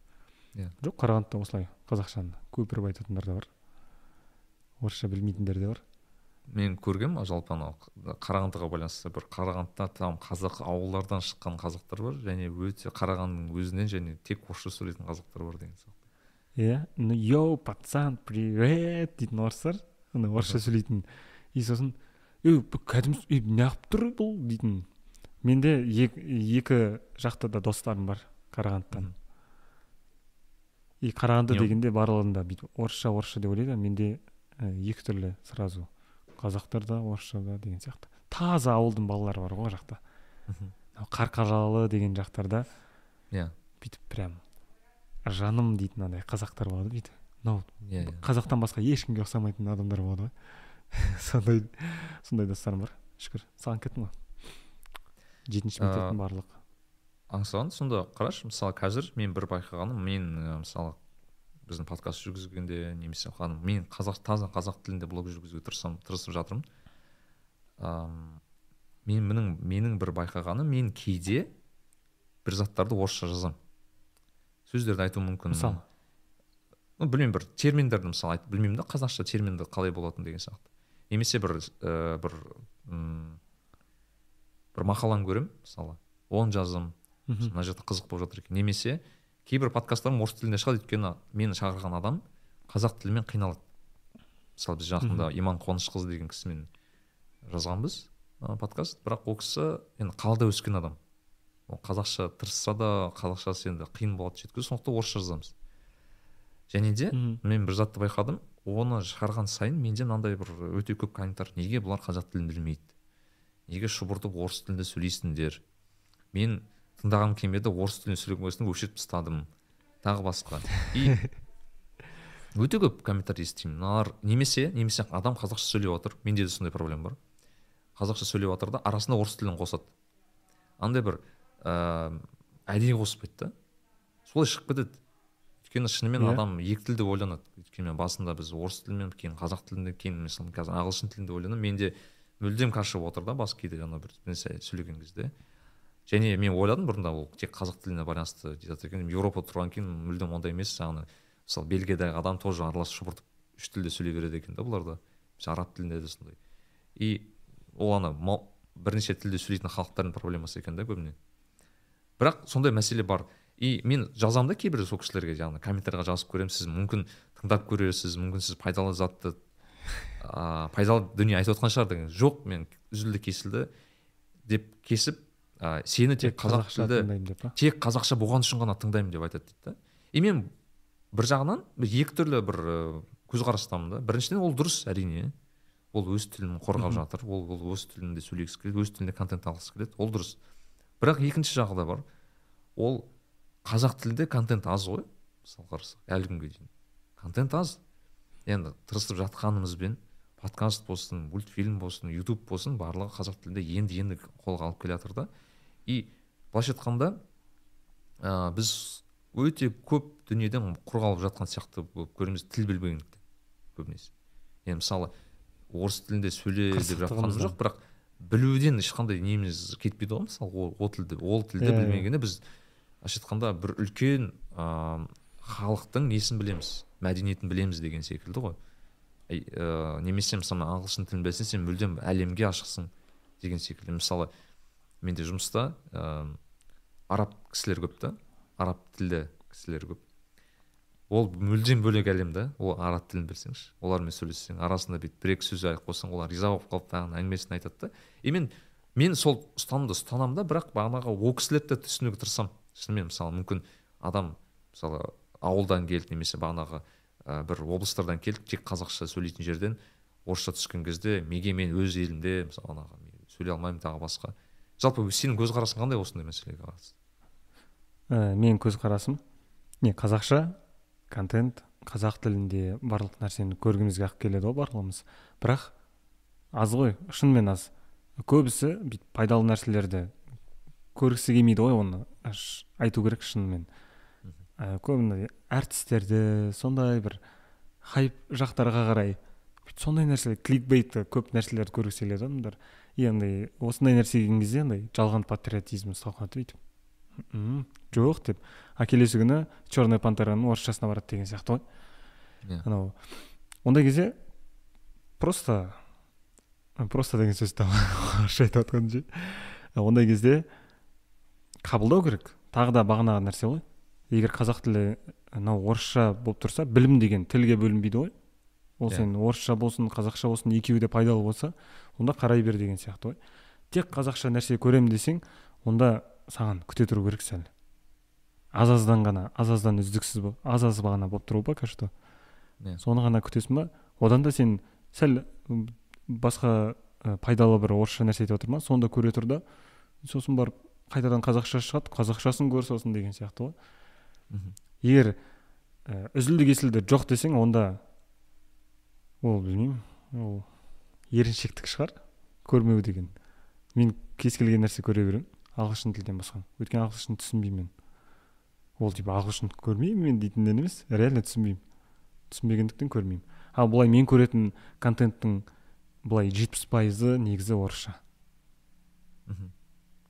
Иә. жоқ қарағандыда осылай қазақшаны көпіріп айтатындар да бар. Орысша білмейтіндер де бар. Мен көргенмін жалпы анау қарағандыға байланысты бір қарағандыда там қазақ ауылдардан шыққан қазақтар бар және өте қарағандының өзінен және тек орысша сөйлейтін қазақтар бар деген сияқты. Иә ну йоу пацан привет дейтін орыстар ана орысша сөйлейтін. И сосын ей бұл кәдімгі неғып тұр бұл? дейтін. Менде екі, жақта да достарым бар қарағандыдан. И қарағанды дегенде барлығында бүйтіп орысша орысша деп ойлайды менде ә, екі түрлі сразу. Қазақтар да орысша да деген сияқты. Таза ауылдың балалары бар ғой ол жақта. Қарқаралы деген жақтарда иә. бүйтіп прям жаным дейтін андай қазақтар болады бүйтіп. Мынау иә иә. қазақтан басқа ешкімге ұқсамайтын адамдар болады ғой. Сондай сондай достарым бар шүкір. Саған кеттім ғой жетінші Ә, мектептің барлық аңсаған сонда қарашы мысалы қазір мен бір байқағаным мен ә, мысалы біздің подкаст жүргізгенде немесе қан- мен қазақ таза қазақ тілінде блог жүргізуге тырысамын тырысып жатырмын. Ам, мен менің менің бір байқағаным мен кейде бір заттарды орысша жазамын сөздерді айту мүмкін. Мысалы ну білмеймін бір терминдерді мысалы айтып білмеймін да қазақша терминді қалай болатын деген сияқты. Немесе бір ә, бір м, бір мақаланы көремін мысалы оны жаздым мына жақта қызық болып жатыр екен. Немесе кейбір подкасттарым орыс тілінде шығады. Өйткені мені шақырған адам қазақ тілімен қиналады. Мысалы біз жақында иман қуанышқызы деген кісімен жазғанбыз подкаст. Бірақ ол кісі енді қалада өскен адам. Ол қазақша тырысса да қазақшасы енді қиын болады жеткізу. Сондықтан орысша жазамыз. Және де Мгм. мен бір затты байқадым. Оны шығарған сайын менде мынандай бір өте көп комментарий неге бұлар қазақ тілін білмейді? Неге шұбыртып орыс тілінде сөйлейсіңдер? Мен тыңдағым келмеді орыс тілінде сөйлеген қойсын өшіріп тастадым. Тағы басқа. И өте көп комментарий естимін. Мыналар немесе немесе адам қазақша сөйлеп жатыр менде де сондай проблема бар. Қазақша сөйлеп жатыр да арасында орыс тілін қосады. Андай бір ыыы әдейі қоспайды да солай шығып кетеді. Өйткені шынымен Иә. адам екі тілде ойланады. Өйткені басында біз орыс тілімен кейін қазақ тілінде кейін мысалы қазір ағылшын тілінде ойланамын. Менде мүлдем қашып отыр да бас кейде ана бір нәрсе сөйлеген кезде. Және мен ойладым бұрында ол тек қазақ тіліне байланысты жатыр екен. Еуропада тұрғаннан кейін мүлдем ондай емес жаңағы мысалы бельгиядағы адам тоже аралас шұбыртып үш тілде сөйлей береді екен да бұлар да Мысалы араб тілінде де сондай. И ол ана бірнеше тілде сөйлейтін халықтардың проблемасы екен да көбіне. Бірақ сондай мәселе бар. И мен жазамын да кейбір сол кісілерге жаңағы комментарийға жазып көремін. Сіз мүмкін тыңдап көресіз мүмкін сіз пайдалы затты ыыы пайдалы дүние айтып отқан шығар деген. Жоқ мен үзілді кесілді деп кесіп ә, сені тек қазақ тілді тек қазақша болған үшін ғана тыңдаймын деп айтады дейді да. И мен бір жағынан екі түрлі бір көзқарастамын да. Біріншіден ол дұрыс әрине. Ол өз тілін қорғап жатыр. Ол, ол өз тілінде сөйлегісі келеді өз тілінде контент алғысы келеді. Ол дұрыс. Бірақ екінші жағы да бар. Ол қазақ тілінде контент аз ғой мысалы қарасақ. Әлі күнге дейін. Контент аз. Енді тырысып жатқанымызбен подкаст болсын мультфильм болсын ютуб болсын барлығы қазақ тілінде енді енді қолға алып келе жатыр да. И былайша айтқанда ә, біз өте көп дүниеден құр қалып жатқан сияқты болып көреміз тіл білмегендіктен көбінесе. Енді мысалы орыс тілінде сөйле деп жатқаным жоқ бірақ білуден ешқандай неміз кетпейді ғой мысалы ол, ол тілді ол тілді иә. білмегенде біз былайша айтқанда бір үлкен ыыы халықтың несін білеміз мәдениетін білеміз деген секілді ғой. Ә, немесе мысалы ағылшын тілін білсең сен мүлдем әлемге ашықсың деген секілді. Мысалы менде жұмыста ә, араб кісілер көп та араб тілді кісілер көп. Ол мүлдем бөлек әлем да ол араб тілін білсеңші олармен сөйлессең арасында бүйтіп бір екі сөз айтып қойсаң олар риза болып қалып тағы әңгімесін айтады да. И мен мен сол ұстанымды ұстанамын да бірақ бағанағы ол кісілерді де түсінуге тырысамын. Шынымен мысалы мүмкін адам мысалы ауылдан келді немесе бағанағы ә, бір облыстардан келді тек қазақша сөйлейтін жерден орысша түскен кезде неге мен өз елімде мысалы сөйлей алмаймын тағы басқа. Жалпы сенің көзқарасың қандай осындай мәселеге қатысты ә, менің көзқарасым не қазақша контент қазақ тілінде барлық нәрсені көргімізге алып келеді ғой барлығымыз. Бірақ аз ғой шынымен аз. Көбісі бүйтіп пайдалы нәрселерді көргісі келмейді ғой оны айту керек шынымен. Ә, көбіне әртістерді сондай бір хайп жақтарға қарай сондай нәрсе кликбейт көп нәрселерді көргісі келеді адамдар андай осындай нәрсе келген кезде андай жалған патриотизм бүйтіп «М, жоқ деп а келесі күні черная пантераның орысшасына барады деген сияқты ғой. Иә. анау. Ондай кезде просто просто деген сөзді орысша айтып жатқан ше ондай кезде қабылдау керек. Тағы да бағанағы нәрсе ғой. Егер қазақ тілі мынау орысша болып тұрса білім деген тілге бөлінбейді ғой. Ол Иә. сен орысша болсын қазақша болсын екеуі де пайдалы болса онда қарай бер деген сияқты ғой. Тек қазақша нәрсе көремін десең онда саған күте тұру керек сәл аз аздан ғана аз аздан үздіксіз бол аз аз бағана болып тұру пока что Иә. соны ғана күтесің ба? Одан да сен сәл басқа ә, пайдалы бір орысша нәрсе айтып отыр ма соны да көре тұр да сосын барып қайтадан қазақша шығады қазақшасын көр сосын деген сияқты ғой. Мгм. егер ә, үзілді кесілді жоқ десең онда ол білмеймін ол еріншектік шығар. Көрмеу деген. Мен кез келген нәрсе көре беремін. Ағылшын тілден басқа. Өйткені ағылшын түсінбеймін мен. Ол типа ағылшын көрмеймін мен дейтінден емес реально түсінбеймін. Түсінбегендіктен көрмеймін. Ал былай мен көретін контенттің былай жетпіс пайызы негізі орысша.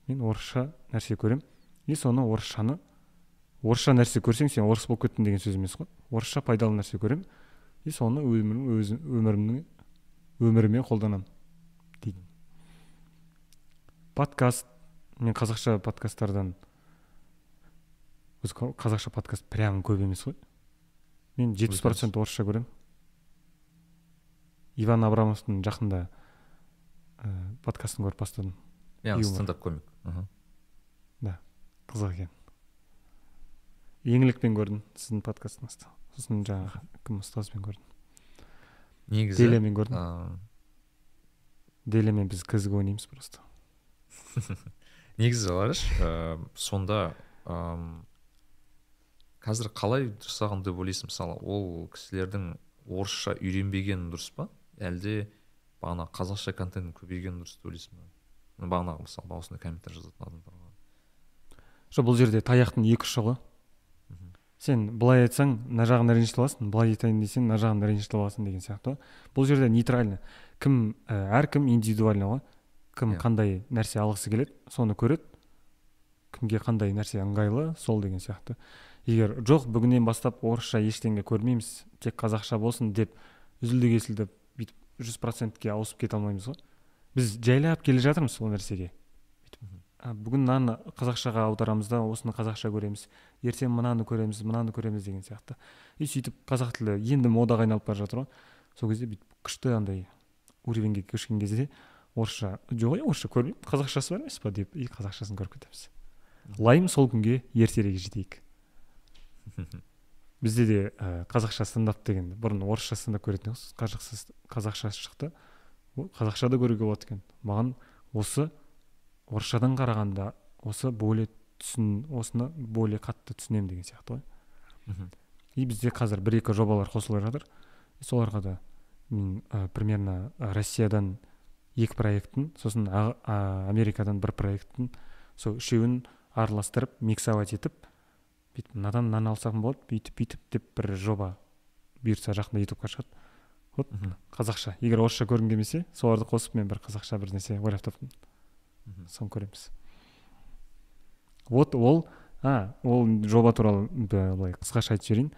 Мен орысша нәрсе көремін. И соны орысшаны орысша нәрсе көрсең сен орыс болып кеттің деген сөз емес қой. Орысша пайдалы нәрсе көремін. И соны өмірім өз өмірімнің өміріме қолданамын дейді подкаст мен қазақша подкасттардан өзі қазақша подкаст прям көп емес қой. Мен жетпіс процент орысша көремін. Иван абрамовтың жақында ә, подкастын көріп бастадым. Яғни Юмор. стендап комик. Мгм. қызық екен. Еңлікпен көрдім сіздің подкастыңызды. Сосын жаңағы кім ұстазбен көрдім. Негізі делемен көрдім делемен біз кізік ойнаймыз просто. Негізі қарашы ә, сонда ам, қазір қалай жасаған деп ойлайсың мысалы ол кісілердің орысша үйренбегені дұрыс па? Әлде бағана қазақша контент көбейгені дұрыс деп ойлайсың ба? Бағанағы мысалы осындай комментарий жазатын адамдарға. Жоқ бұл жерде таяқтың екі ұшы ғой. Сен былай айтсаң мына жағын ренжітіп аласың былай айтайын десең мына жағын ренжітіп аласың деген сияқты ғой. Бұл жерде нейтрально. Кім ә, әркім индивидуально ғой. Кім Иә. қандай нәрсе алғысы келеді соны көреді. Кімге қандай нәрсе ыңғайлы сол деген сияқты. Егер жоқ бүгіннен бастап орысша ештеңе көрмейміз тек қазақша болсын деп үзілді кесілді бүйтіп жүз процентке ауысып кете алмаймыз ғой. Біз жайлап келе жатырмыз сол нәрсеге. бүйтіп, Мгм. «А, бүгін мынаны қазақшаға аударамыз да осыны қазақша көреміз. Ертең мынаны көреміз мынаны көреміз деген сияқты. И сөйтіп қазақ тілі енді модаға айналып бара жатыр ғой. Сол кезде бүйтіп күшті андай уровеньге көшкен кезде орысша жоқ ей орысша көрмеймін қазақшасы бар емес па деп и қазақшасын көріп кетеміз. Лайым сол күнге ертерек жетейік. Бізде де ә, қазақша стендап деген бұрын орысша стендап көретін едік қазақша қазақша шықты. Қазақша да көруге болады екен. Маған осы орысшадан қарағанда осы более түсін осыны более қатты түсінемін деген сияқты ғой. И бізде қазір бір екі жобалар қосылып жатыр. Соларға да мен ә, примерно ә, россиядан екі проекттің сосын а- а- америкадан бір проекттің сол үшеуін араластырып миксовать етіп бүйтіп мынадан мынаны алсам болады бүйтіп бүйтіп деп бір жоба бұйыртса жақында ютубқа шығады. Вот қазақша. Егер орысша көргің келмесе соларды қосып мен бір қазақша бір нәрсе ойлап таптым. Соны көреміз. Вот ол а ол жоба туралы былай қысқаша айтып жіберейін.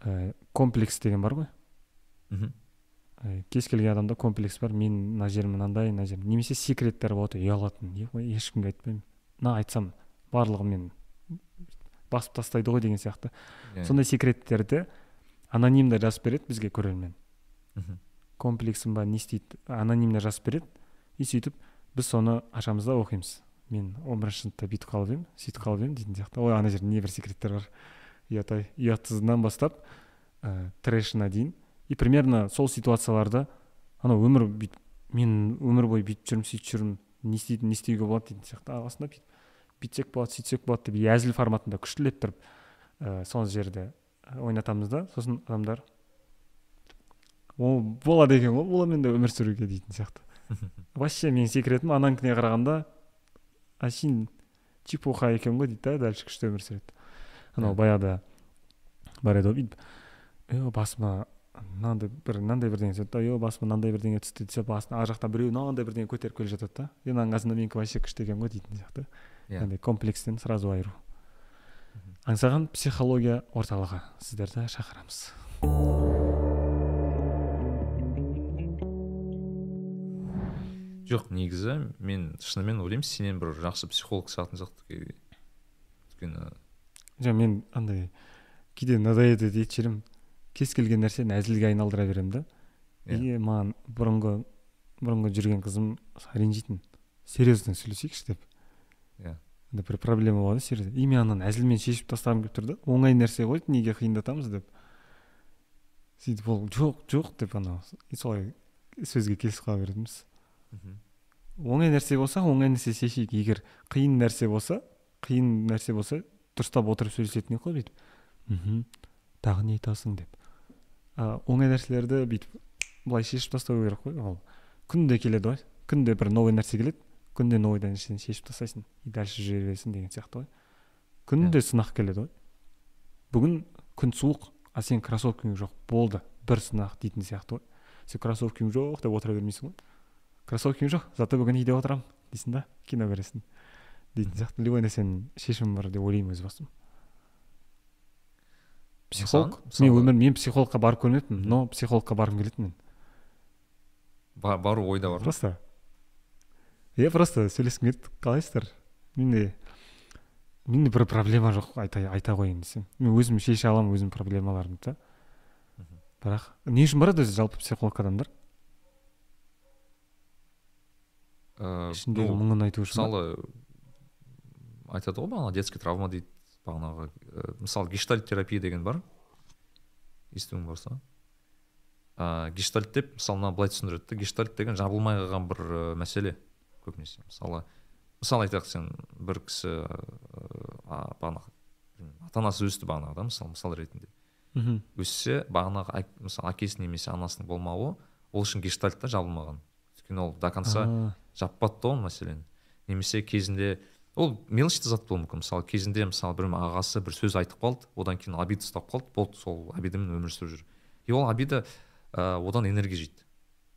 Ә, комплекс деген бар ғой. Мхм, ә, кез келген адамда комплекс бар. Мен мына жерім мынандай мына жерім. Немесе секреттер болады ұялатын ой ешкімге айтпаймын. Мына айтсам барлығы мен басып тастайды ғой деген сияқты. Иә, сондай секреттерді анонимді жазып береді бізге көрермен. Мхм, комплексім ба не істейді анонимно жазып береді и сөйтіп біз соны ашамыз да оқимыз. Мен он бірінші сыныпта бүйтіп қалып едім сөйтіп қалып едім дейтін сияқты. Ой ана жерде не бір секреттер бар. Ұят ай ұятсызынан бастап ә, трэшына дейін. И примерно сол ситуацияларды анау өмір бүйтіп мен өмір бойы бүйтіп жүрмін сөйтіп жүрмін не істейтін не істеуге болады дейтін сияқты. Ағасында бүйтіп бүйтсек болады сөйтсек болады деп әзіл форматында күштілеп тұрып ә, сол жерді ойнатамыз да. Сосын адамдар о болады екен ғой олармен де өмір сүруге дейтін сияқты. Вообще менің секретім ананікіне қарағанда әшейін чепуха екен ғой дейді да дальше күшті өмір сүреді. Анау баяғыда бар еді ғой бүйтіп е басыма мынандай бір мынандай бірдеңе түседі да е басыма мынандай бірдеңе түсті десе басына ар жақтан біреу мынандай бірдеңе көтеріп келе жатады да. Е мынаның қасында менікі вообще күшті екен ғой дейтін сияқты. Иә. Андай комплекстен сразу айыру. Аңсаған психология орталығы. Сіздерді шақырамыз. Жоқ негізі мен шынымен ойлаймын сенен бір жақсы психолог шығатын сияқты өйткені жоқ мен андай кейде надоедет етіп жіберемін кез келген нәрсені әзілге айналдыра беремін да. Иә. и маған бұрынғы бұрынғы жүрген қызым ренжитін серьезно сөйлесейікші деп. Иә. Андай бір проблема болады серьезно. И мен ананы әзілмен шешіп тастағым келіп тұр да. Оңай нәрсе ғой неге қиындатамыз деп. Сөйтіп ол жоқ жоқ деп анау и солай сөзге келісіп қала беретінбіз оңай нәрсе болса оңай нәрсе шешейік. Егер қиын нәрсе болса қиын нәрсе болса дұрыстап отырып сөйлесетін едік қой бүйтіп. Мхм. Тағы не айтасың деп. А, оңай нәрселерді бүйтіп былай шешіп тастау керек қой ол. Күнде келеді ғой. Күнде бір новый нәрсе келеді. Күнде новый нәрсені шешіп тастайсың. И дальше жүре бересің деген сияқты ғой. Күнде сынақ келеді ғой. Бүгін күн суық а сен кроссовкаң жоқ. Болды бір сынақ дейтін сияқты ғой. Сен кроссовкаң жоқ деп отыра бермейсің ғой. Кроссовкаң жоқ зато бүгін үйде отырамын дейсің да кино көресің дейтін сияқты любой нәрсенің шешімі бар деп ойлаймын өз басым психолог? Мен өмір мен психологқа барып көрмеппін но психологқа барғым келеді мен ба- бару ойда бар просто иә просто сөйлескім келеді қалайсыздар менде менде бір проблема жоқ айта, айта қояйын десем мен өзім шеше аламын өзімнің проблемаларымды да бірақ не үшін барады өзі жалпы психолог адамдар Э, ішіндегі мұңын айту үшін мысалы айтады ғой бағана детский травма дейді бағанағы ә, мысалы гештальт терапия деген бар. Естуің барса. Ә, гештальт деп мысалы мына былай түсіндіреді да гештальт деген жабылмай қалған бір ә, мәселе көбінесе. Мысалы мысалы айтайық сен бір кісі ә, бағанағы ата анасы өсті бағанағы да мысалы мысал ретінде. Мхм. Өссе бағанағы мысалы әкесі немесе анасының болмауы ол үшін гештальт та жабылмаған. Өйткені ол до конца жаппады да ол мәселені немесе кезінде ол мелочный зат болуы мүмкін. Мысалы кезінде мысалы бір ағасы бір сөз айтып қалды одан кейін обида ұстап қалды болды сол обидамен өмір сүріп жүр. И ол обида ә, одан энергия жейді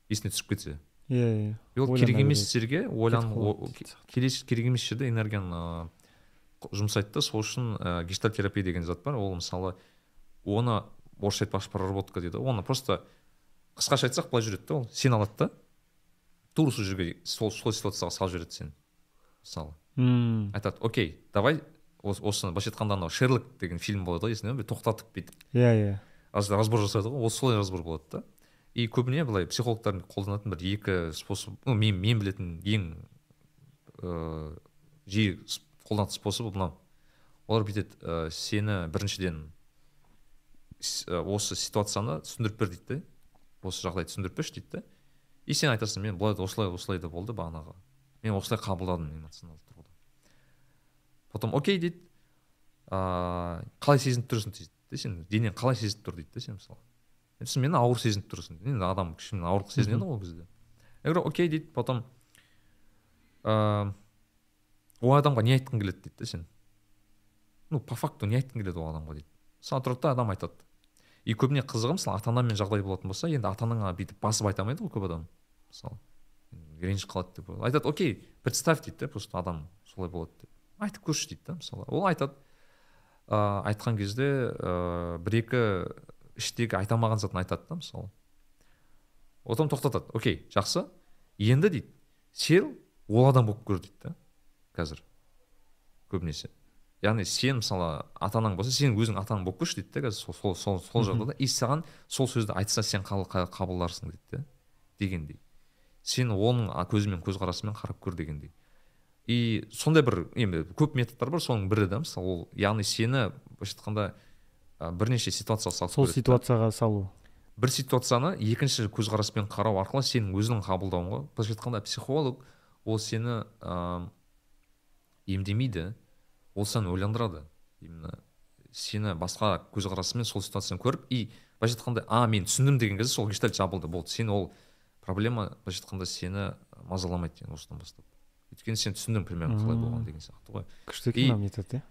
есіне түсіп кетсе. Иә иә. И ол керек емес жерге ойлан керек емес жерде энергияны жұмсайды да. Сол үшін ә, гештальт терапия деген зат бар. Ол мысалы оны орысша айтпақшы проработка дейді. Оны просто қысқаша айтсақ былай жүреді да ол. Сені алады да. Тура сол жерге сол сол ситуацияға салып жібереді сені мысалы М, айтады окей давай ос- осыны былайша айтқанда анау шерлок деген фильм болады ғой есіңде ме? Тоқтатып бүйтіп иә иә. Аз- разбор жасайды ғой ол солай разбор болады да. И көбіне былай психологтар қолданатын бір екі способ ну мен мен білетін ең ыыы жиі с- қолданатын способы мынау. Олар бүйтеді ә, сені біріншіден ә, осы ситуацияны түсіндіріп бер дейді да осы жағдайды түсіндіріп берші дейді да и сен айтасың мен былай да осылай осылай да болды бағанағы. Мен осылай қабылдадым эмоционалды тұрғыда потом окей дейді. Ыыы қалай сезініп тұрсың дейді да сен. Денең қалай сезініп тұр дейді да сен мысалы. «Е, сен мені ауыр сезініп тұрсың енді адам кішкене ауырлық сезінеді ғой ол кезде. Я говорю окей дейді. Потом ыыы ол адамға не айтқың келеді дейді да сен. Ну по факту не айтқың келеді ол адамға дейді. Мысалы тұрады да адам айтады. И көбіне қызығы мысалы ата анамен жағдай болатын болса енді ата анаңа бүйтіп басып айта алмайды ғой көп адам. Мысалы ренжіп қалады деп айтады окей представь дейді да просто адам солай болады деп. Айтып көрші дейді да мысалы. Ол айтады ә, айтқан кезде ә, бір екі іштегі айта алмаған затын айтады да мысалы. Одан тоқтатады окей жақсы енді дейді. Сен ол адам болып көр дейді да қазір. Көбінесе. Яғни сен мысалы ата анаң болса сен өзің ата анаң болып көрші дейді да қазір сол сол сол, сол жағдайда. И саған сол сөзді айтса сен қабылдарсың дейді да дегендей. Сен оның көзімен көзқарасымен қарап көр дегендей. И сондай бір енді көп методтар бар соның бірі да мысалы ол яғни сені былайша айтқанда бірнеше ситуацияға салып сол ситуацияға салу. Бір ситуацияны екінші көзқараспен қарау арқылы сенің өзінің қабылдауың былайша айтқанда психолог ол сені ә, емдемейді ол сені ойландырады. Именно сені басқа көзқарасымен сол ситуацияны көріп и былайша айтқанда а мен түсіндім деген кезде сол гештальт жабылды. Болды сен ол проблема былайша айтқанда сені мазаламайды деген осыдан бастап. Өйткені сен түсіндің примерно қалай болған деген сияқты ғой. Күшті екен метод иә?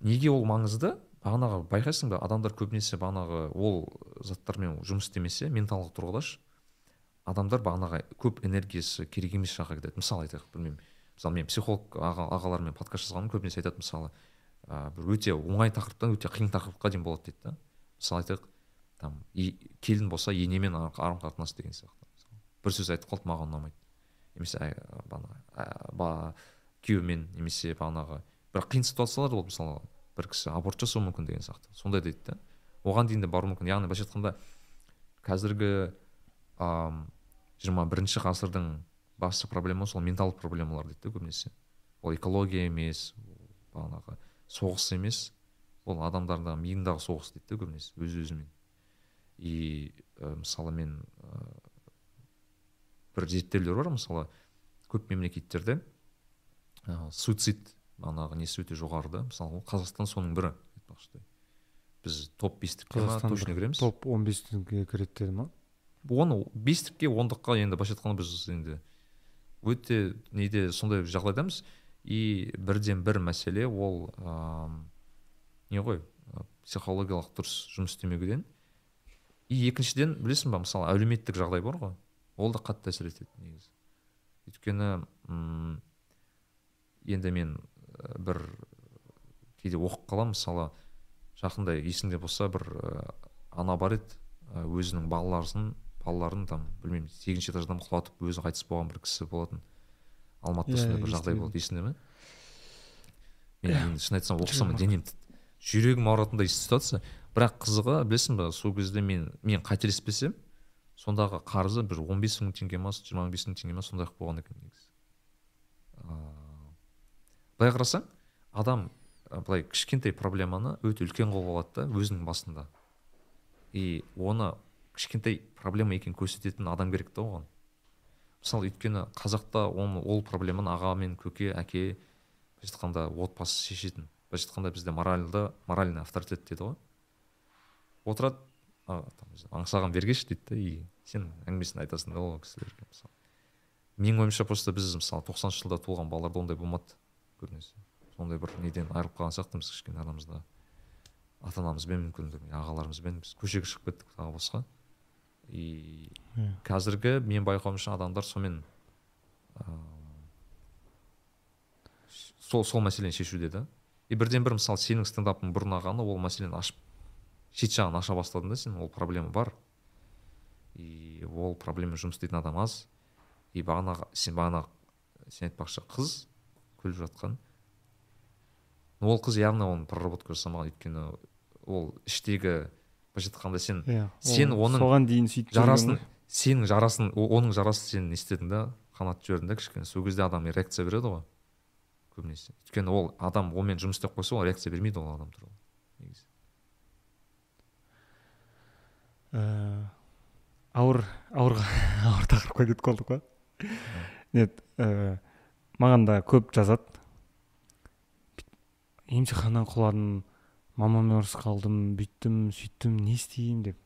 неге ол маңызды? Бағанағы байқайсың ба адамдар көбінесе бағанағы ол заттармен жұмыс істемесе менталдық тұрғыда адамдар бағанағы көп энергиясы керек емес жаққа кетеді мысалы айтайық білмеймін. Мысалы мен психолог аға, ағалармен подкаст жазғанмын көбінесе айтады мысалы ә, бір өте оңай тақырыптан өте қиын тақырыпқа дейін болады дейді да. Мысалы айтайық там келін болса енемен қарым қатынас деген сияқты. Бір сөз айтып қалды маған ұнамайды. Немесе күйеуімен немесе бағанағы бір қиын ситуациялар ол мысалы бір кісі аборт жасауы мүмкін деген сияқты. Сондай дейді да. Оған дейін де баруы мүмкін. Яғни былайша айтқанда қазіргі жиырма бірінші ғасырдың басты проблема сол менталдық проблемалар дейді да көбінесе. Ол экология емес бағанағы соғыс емес. Ол адамдардың миындағы соғыс дейді да көбінесе өз өзімен и ә, мысалы мен ә, бір зерттеулер бар мысалы көп мемлекеттерде ә, суицид бағанағы несі өте жоғары да? Мысалы қазақстан соның бірі айтпақшы біз топ бестікке ма точно кіреміз топ он бестікке кіреді деді ма? Оны бестікке ондыққа енді былайша айтқанда біз енді өте неде сондай жағдайдамыз. И бірден бір мәселе ол ә, не ғой психологиялық дұрыс жұмыс істемеуден и екіншіден білесің ба мысалы әлеуметтік жағдай бар ғой. Ол да қатты әсер етеді негізі. Өйткені енді мен бір кейде оқып қаламын мысалы жақында есіңде болса бір ана бар еді өзінің балаларын балаларын там білмеймін сегізінші этаждан құлатып өзі қайтыс болған бір кісі болатын. Алматыда сондай бір жағдай болды есіңде ме? Мен енді шын айтсам оқысам денем жүрегім ауыратындай ситуация. Бірақ қызығы білесің ба сол кезде мен мен қателеспесем сондағы қарызы бір он бес мың теңге ма жиырма бес мың теңге ма сондай ақ болған екен негізі. Былай қарасаң адам былай кішкентай проблеманы өте үлкен қылып алады да өзінің басында. И оны кішкентай проблема екенін көрсететін адам керек та оған. Мысалы өйткені қазақта оны ол проблеманы аға мен көке әке былайша айтқанда отбасы шешетін. Былайша айтқанда бізде моральды моральный авторитет дейді ғой. Отырады. Аңсаған бергеші дейді да и сен әңгімесін айтасың да ол кісілерге мысалы. Менің ойымша просто біз мысалы тоқсаныншы жылда туылған балаларда ондай болмады көбінесе. Сондай бір неден айырылып қалған сияқтымыз кішкене арамызда ата анамызбен мүмкін ағаларымызбен біз көшеге шығып кеттік тағы басқа. И қазіргі мен байқауымша адамдар сонымен ә, сол сол мәселені шешуде да. И бірден бір мысалы сенің стендапың бұрын ағаны ол мәселені ашып шет жағын аша бастадың да сен ол проблема бар. И ол проблемамен жұмыс істейтін адам аз. И бағана сен бағана сен айтпақшы қыз күліп жатқан. Ол қыз явно оны проработка жасамаған өйткені ол іштегі былайша айтқанда сен yeah, иә, сен оның соған дейін сөйтіп жарасын сенің жарасын оның жарасын сен не істедің да қанатып жібердің да кішкене. Сол кезде адам реакция береді ғой көбінесе. Өйткені ол адам онымен жұмыс істеп қойса ол реакция бермейді ол адам туралы негізі ә, ауыр ауыр ауыр тақырыпқа кетіп қалдық қой. Нет ә, маған да көп жазады. Емтиханнан құладым мамаммен ұрысып қалдым бүйттім сөйттім не істеймін деп.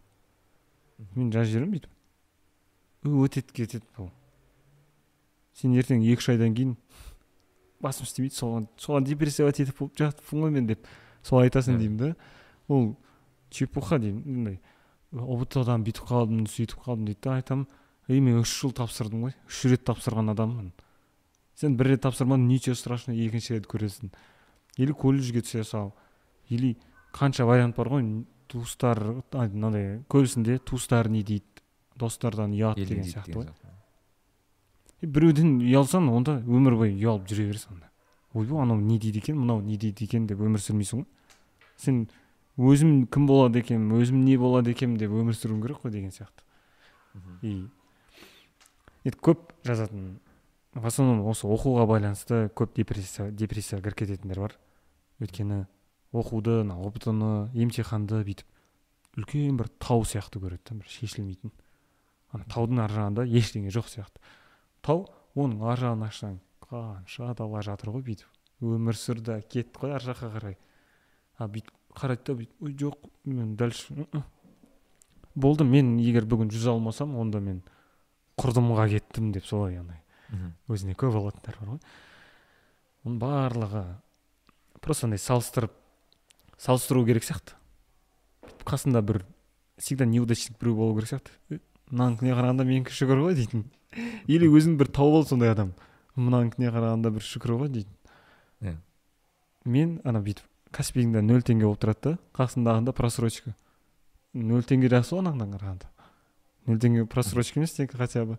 Мен жазып жіберемін бүйтіп. Өтеді кетеді бұл. Сен ертең екі үш айдан кейін басым істемейді соған соған депрессияға кетіп болып жатыппын ғой мен деп солай айтасың Иә. деймін да. Ол чепуха деймін мындай ұбт дан бүйтіп қалдым сөйтіп қалдым дейді да айтамын. Ей мен үш жыл тапсырдым ғой. Үш рет тапсырған адаммын. Сен бір рет тапсырмадың ничего страшного екінші рет көресің. Или колледжге түсе сал или қанша вариант бар ғой. Туыстар мынандай көбісінде туыстар не дейді? Достардан ұят деген сияқты ғой. біреуден ұялсаң онда өмір бойы ұялып жүре бересің онда ойбай анау не дейді екен мынау не дейді екен деп өмір сүрмейсің ғой. Сен өзім кім болады екенмін өзім не болады екенмін деп өмір сүруің керек қой деген сияқты. И енді көп жазатын в основном осы оқуға байланысты көп депрессия депрессияға кіріп кететіндер бар. Өйткені оқуды ана ұбт ны емтиханды бүйтіп үлкен бір тау сияқты көреді да бір шешілмейтін. Ана таудың ар жағында ештеңе жоқ сияқты. Тау оның ар жағын ашсаң қанша дала жатыр ғой бүйтіп. Өмір сүр да кет қой ар жаққа қарай. А бүйтіп қарайды да бүйтіп ой жоқ мен дальше м-м». болды мен егер бүгін жүз алмасам онда мен құрдымға кеттім деп солай андай өзіне көп алатындар бар ғой. Оның барлығы просто андай салыстырып салыстыру керек сияқты. Қасында бір всегда неудачник біреу болу керек сияқты. «Е, мынанікіне қарағанда менікі шүкір ғой дейтін. Или өзің бір тауып ал сондай адам. Мынанікіне қарағанда бір шүкір ғой дейтін. Иә. мен ана бүйтіп каспиіңде нөл теңге болып тұрады да қасындағында просрочка. Нөл теңге жақсы ғой анаңдан қарағанда. Нөл теңге просрочка емес тек хотя бы.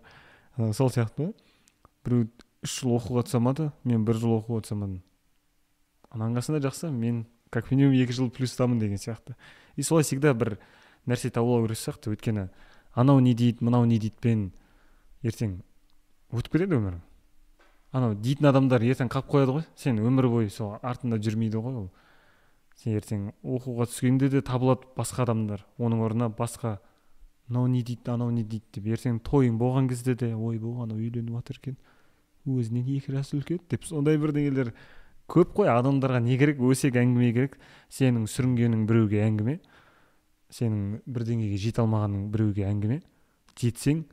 Сол сияқты біреу үш жыл оқуға түсе алмады мен бір жыл оқуға түсе алмадым ананың қасында жақсы мен как минимум екі жыл плюстамын деген сияқты. И солай всегда бір нәрсе тауып алу керек сияқты. Өйткені анау не дейді мынау не дейді пен ертең өтіп кетеді өмірің анау дейтін адамдар ертең қалып қояды ғой. Сен өмір бойы сол артында жүрмейді ғой ол. Сен ертең оқуға түскенде де табылады басқа адамдар. Оның орнына басқа мынау не дейді анау не дейді деп. Ертең тойың болған кезде де ойбай анау үйленіп жатыр екен өзінен екі жас үлкен деп. Сондай бірдеңелер көп қой. Адамдарға не керек? Өсек әңгіме керек. Сенің сүрінгенің біреуге әңгіме. Сенің бірдеңеге жете алмағаның біреуге әңгіме. Жетсең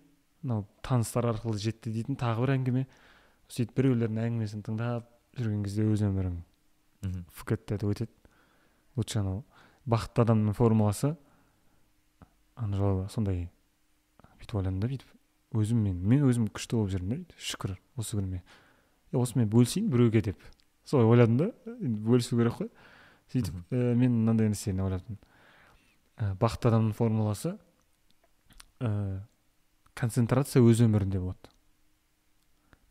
мынау таныстар арқылы жетті дейтін тағы бір әңгіме. Сөйтіп біреулердің әңгімесін тыңдап жүрген кезде өз өмірің етіп өтеді. Лучше анау бақытты адамның формуласы. Ана жолы сондай бүйтіп ойладым да бүйтіп өзім мен мен өзім күшті болып жүрмін да бүйтіп шүкір осы күніме. Осымен бөлісейін біреуге деп. Солай ойладым да енді бөлісу керек қой. Сөйтіп ә, мен мынандай нәрсені ойладым. Ә, бақытты адамның формуласы ә, концентрация өз өмірінде болады.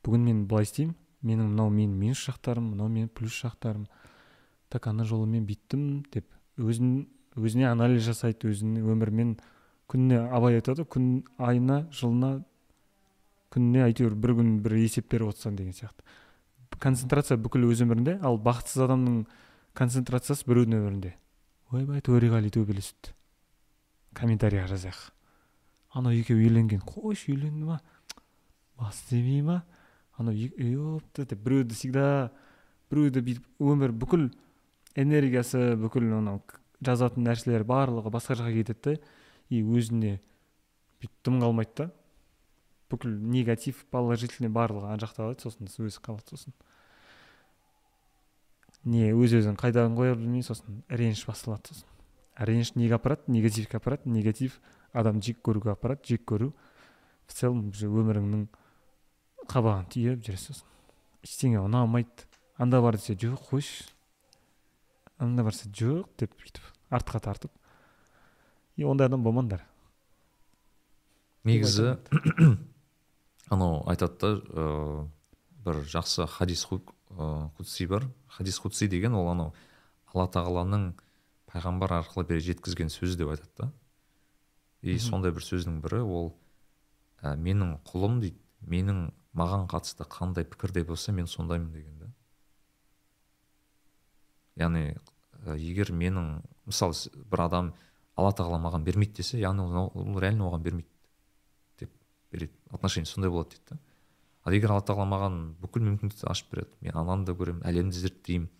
Бүгін мен былай істеймін. Менің мынау менің минус жақтарым мынау менің плюс жақтарым так ана жолы мен бүйттім деп. Өзін өзіне анализ жасайды өзінің өмірімен күніне абай айтады күн айына жылына күніне әйтеуір бір күн бір есеп беріп отырсаң деген сияқты. Концентрация бүкіл өз өмірінде ал бақытсыз адамның концентрациясы біреудің өмірінде. Ойбай төреғали төбелесті комментарийға жазайық. Анау екеуі үйленген. Қойшы үйленді ма? Бас демей ма? Анау ёпты деп біреуді всегда біреуді бүйтіп өмір бүкіл энергиясы бүкіл анау жазатын нәрселері барлығы басқа жаққа кетеді да и өзіне бүйтіп дым қалмайды да. Бүкіл негатив положительный барлығы ана жақта қалады сосын өзі қалады сосын. Не өз өзін қайдан қоя білмей сосын реніш басталады сосын. Реніш неге апарады? Негативке апарады. Негатив адам жек көруге апарады жек көру. В целом уже өміріңнің қабағын түйіп жүресің сосын. Ештеңе ұнамайды. Анда бар десе жоқ қойшы. Анда барса жоқ деп бүйтіп артқа тартып и ондай адам болмаңдар. Негізі анау айтады да ыыы бір жақсы хадис құдси бар. Хадис құдси деген ол анау алла тағаланың пайғамбар арқылы бере жеткізген сөзі деп айтады да. И сондай бір сөздің бірі ол ә, менің құлым дейді. Менің маған қатысты қандай пікірде болса мен сондаймын деген яғни ә, егер менің мысалы бір адам алла тағала маған бермейді десе яғни ол, реально оған бермейді деп береді отношение сондай болады дейді да. Ал егер алла тағала маған бүкіл мүмкіндікті ашып береді мен ананы да көремін әлемді зерттеймін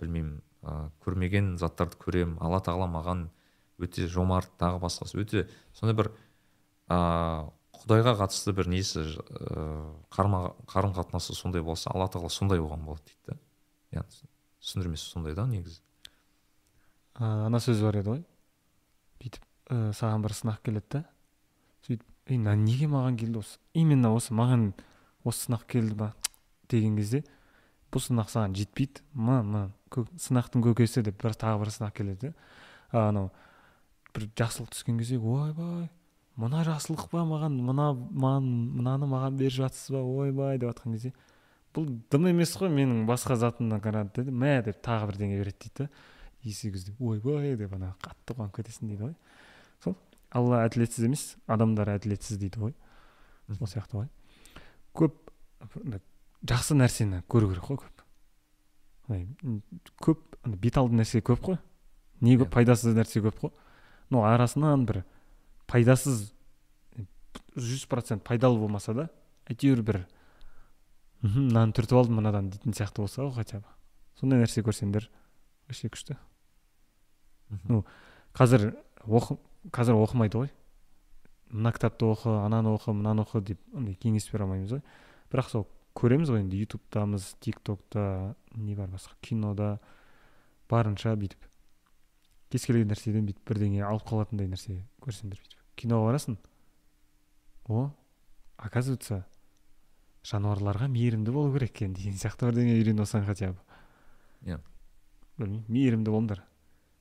білмеймін ә, көрмеген заттарды көремін алла тағала маған өте жомарт тағы басқасы өте сондай бір ә, құдайға қатысты бір несі ыыы қарым қатынасы сондай болса алла тағала сондай болған болады дейді да. Түсіндірмесі сондай да негізі? Ана сөз бар еді ғой. Бүйтіп ә, саған бір сынақ келеді да. Сөйтіп мына неге маған келді осы? Именно осы маған осы сынақ келді ба? деген кезде бұл сынақ саған жетпейді ма ма сынақтың көкесі деп бір тағы бір сынақ келеді да анау бір жақсылық түскен кезде ойбай мына жақсылық па маған мына маған мынаны маған беріп жатсыз ба ойбай деп жатқан кезде бұл дым емес қой менің басқа затымнан қарады деді. Мә деп тағы бірдеңе береді дейді да. Есі кезде ойбай деп ана қатты қуанып кетесің дейді ғой. Сол алла әділетсіз емес адамдар әділетсіз дейді ғой. Сол сияқты ғой. Көп жақсы нәрсені көру керек қой көп. Көп бет алды нәрсе көп қой. Не көп иә. пайдасыз нәрсе көп қой. Но арасынан бір пайдасыз жүз процент пайдалы болмаса да әйтеуір бір мхм мынаны түртіп алдым мынадан дейтін сияқты болса ғой хотя бы. Сондай нәрсе көрсеңдер вообще күшті. Ну қазір оқы қазір оқымайды ғой. Мына кітапты оқы ананы оқы мынаны оқы деп андай кеңес бере алмаймыз ғой. Бірақ сол көреміз ғой енді ютубтамыз тик токта не бар басқа кинода барынша бүйтіп. Кез келген нәрседен бүйтіп бірдеңе алып қалатындай нәрсе көрсеңдер бүйтіп. Киноға барасың. О оказывается жануарларға мейірімді болу керек екен деген сияқты бірдеңе үйреніп алсаң хотя бы. Иә. Білмеймін мейірімді болыңдар.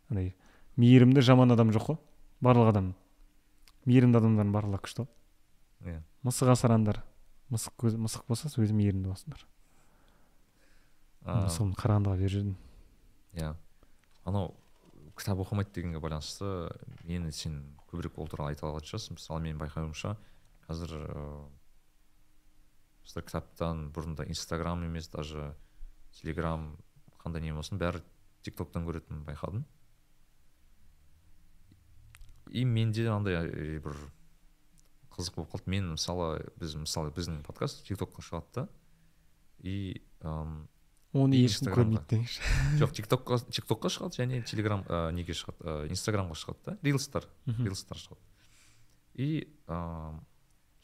Андай мейірімді жаман адам жоқ қой барлық адам. Мейірімді адамдардың барлығы күшті ғой. Иә. Мысық асыраңдар мысық көз мысық болса өзі мейірімді болсындар мысығын қарағандыға беріп жүрдім. Иә. Анау кітап оқымайды дегенге байланысты мені сен көбірек ол туралы айта алатын шығарсың. Мысалы менің байқауымша қазір ыыы кітаптан бұрында инстаграм емес даже телеграм қандай не болсын бәрі тик токтан көретінін байқадым. И менде андай бір қызық болып қалды. Мен мысалы біз мысалы біздің подкаст тик токқа шығады да. И оны ешкім көрмейді деңізші. Жоқ тик токқа тик токқа шығады және телеграм ә, неге шығады? Ә, инстаграмға шығады да. Рилстар рилстар шығады. И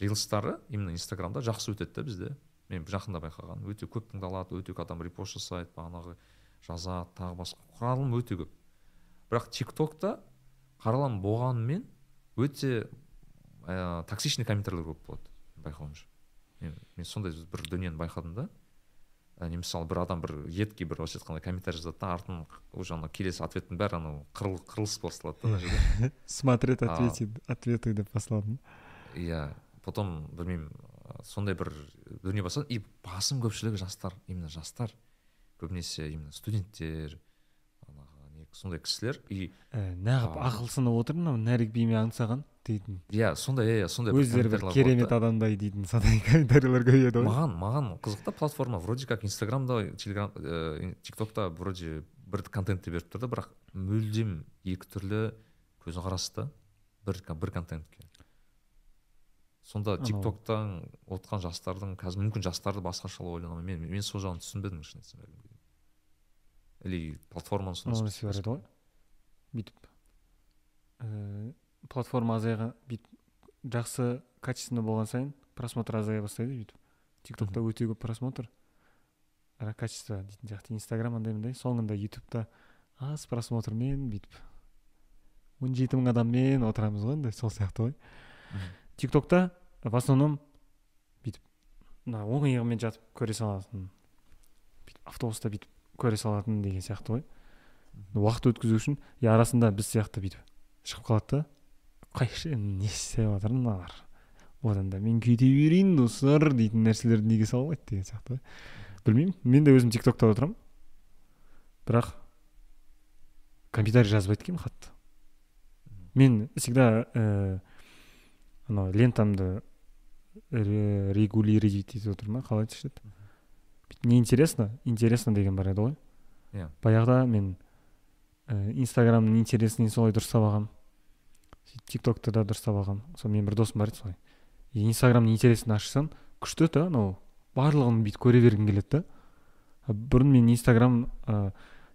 рилстары именно инстаграмда жақсы өтеді да бізде. Мен жақында байқағаным өте көп тыңдалады өте көп адам репост жасайды бағанағы жазады тағы басқа. Қаралым өте көп. Бірақ тик токта қаралым болғанымен өте ә, токсичный комментарийлер көп болады байқауымша. Мен, мен сондай бір дүниені байқадым да. Не мысалы бір адам бір едкий бір орысша айтқанда комментарий жазады да артын уже ана келесі ответтің бәрі анау қырылыс басталады да мына жерде. Смотреть ответы деп басталады иә. Потом білмеймін сондай бір дүние бастады и басым көпшілігі жастар именно жастар көбінесе именно студенттер сондай кісілер. И ә, неғып ақыл сынып отыр мынау нәрік биме аңсаған дейтін. Иә сондай иә сондай өздері бір керемет адамдай дейтін сондай комментарийлер көбейеді ғой. Маған маған қызық та платформа. Вроде как инстаграмда телеграм ә, тик токта вроде бір контентті беріп тұр да бірақ мүлдем екі түрлі көзқарас та. Бір бір контентке. Сонда тик токтан отқан жастардың қазір мүмкін жастарды басқаша ойлана мен мен сол жағын түсінбедім шын айтсам или платформаны сондай ғой бүйтіп ііі платформа азайған бүйтіп жақсы качественно болған сайын просмотр азая бастайды бүйтіп тик токта өте көп просмотр. Бірақ качество дейтін сияқты. Инстаграм андай мындай. Соңында ютубта аз просмотрмен бүйтіп он жеті мың адаммен отырамыз ғой енді сол сияқты ғой. Тик токта в основном бүйтіп мына оң иығымен жатып көре саласың бүйтіп автобуста бүйтіп көре салатын деген сияқты ғой. Уақыт өткізу үшін и арасында біз сияқты бүйтіп шығып қалады да қайшы не істеп жатыр мыналар? Одан да мен кете берейін достар дейтін нәрселерді неге салмайды деген сияқты. Ғой білмеймін мен де өзім тик токта отырамын. Бірақ комментарий жазбайды екенмін қатты. Мен всегда ә, анау лентамды регулировать етіп отырмын қалай айтушы еді? Не интересно? Интересно деген бар еді ғой. Иә. Баяғыда мен ә, инстаграмның интересный солай дұрыстап алғанмын тик токты да дұрыстап алғанмын сол менің бір досым бар еді солай. Инстаграмның интересін ашсаң күшті да анау барлығын бүйтіп көре бергің келеді да. Бұрын мен инстаграм ә,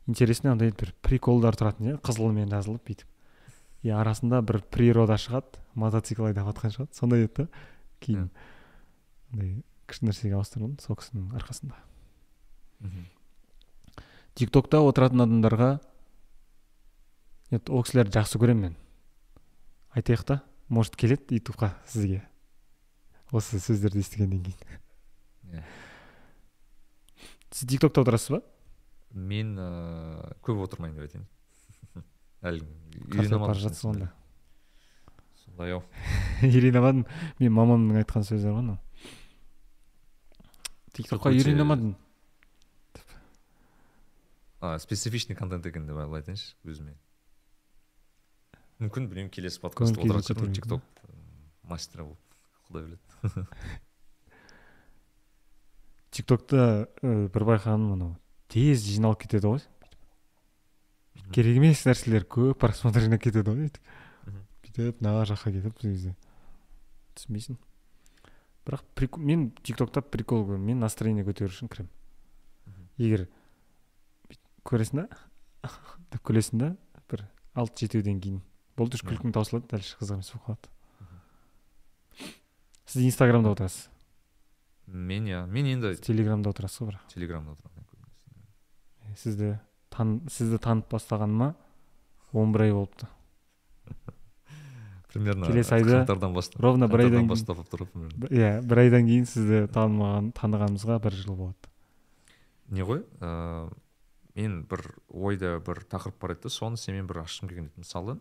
интересный андай бір приколдар тұратын иә қызылмен жазылып бүйтіп. И арасында бір природа шығады мотоцикл айдап жатқан шығады сондай еді да кейін. Андай күшті нәрсеге ауыстырдым сол кісінің арқасында. Мхм. Тик токта отыратын адамдарға нет ол кісілерді жақсы көремін мен. Айтайық та может келеді ютубқа сізге. Осы сөздерді естігеннен кейін. Иә. сіз тик токта отырасыз ба? Мен ыыы көп отырмайын деп айтайын. Үйрене бара жатсыз онда. Сондай ау. Үйрене алмадым мен мамамның айтқан сөзі бар ғой өте- үйрене алмадым а специфичный контент екен деп айтайыншы өзіме. Мүмкін білмеймін келесі подкастта отыратын шығармын тик ток мастері болып құдай біледі. Тик токта бір байқағаным мынау тез жиналып кетеді ғой. Керек емес нәрселер көп просмотрына кетеді ғой. Мгм. бүйтіп мына жаққа кетіп сол кезде. Түсінбейсің. Бірақ прикол мен тик токта прикол көремін мен настроение көтеру үшін кіремін. Егер бүйтіп көресің да? Деп күлесің да бір алты жетеуден кейін. Болды уже күлкің таусылады дальше қызық емес болып қалады. Сіз инстаграмда отырасыз? Мен иә. Мен енді телеграмда отырасыз ғой бірақ. Телеграмда отырамын сізді тан сізді танып бастағаныма он бір ай болыпты. Примерно Келесі айда қаңтардан бастап ровно бір айдан бастап тұр иә бір айдан кейін сізді танымаған танығанымызға бір жыл болады. Не ғой ыыы мен бір ойда бір тақырып бар еді соны сенімен бір ашқым келген еді. Мысалы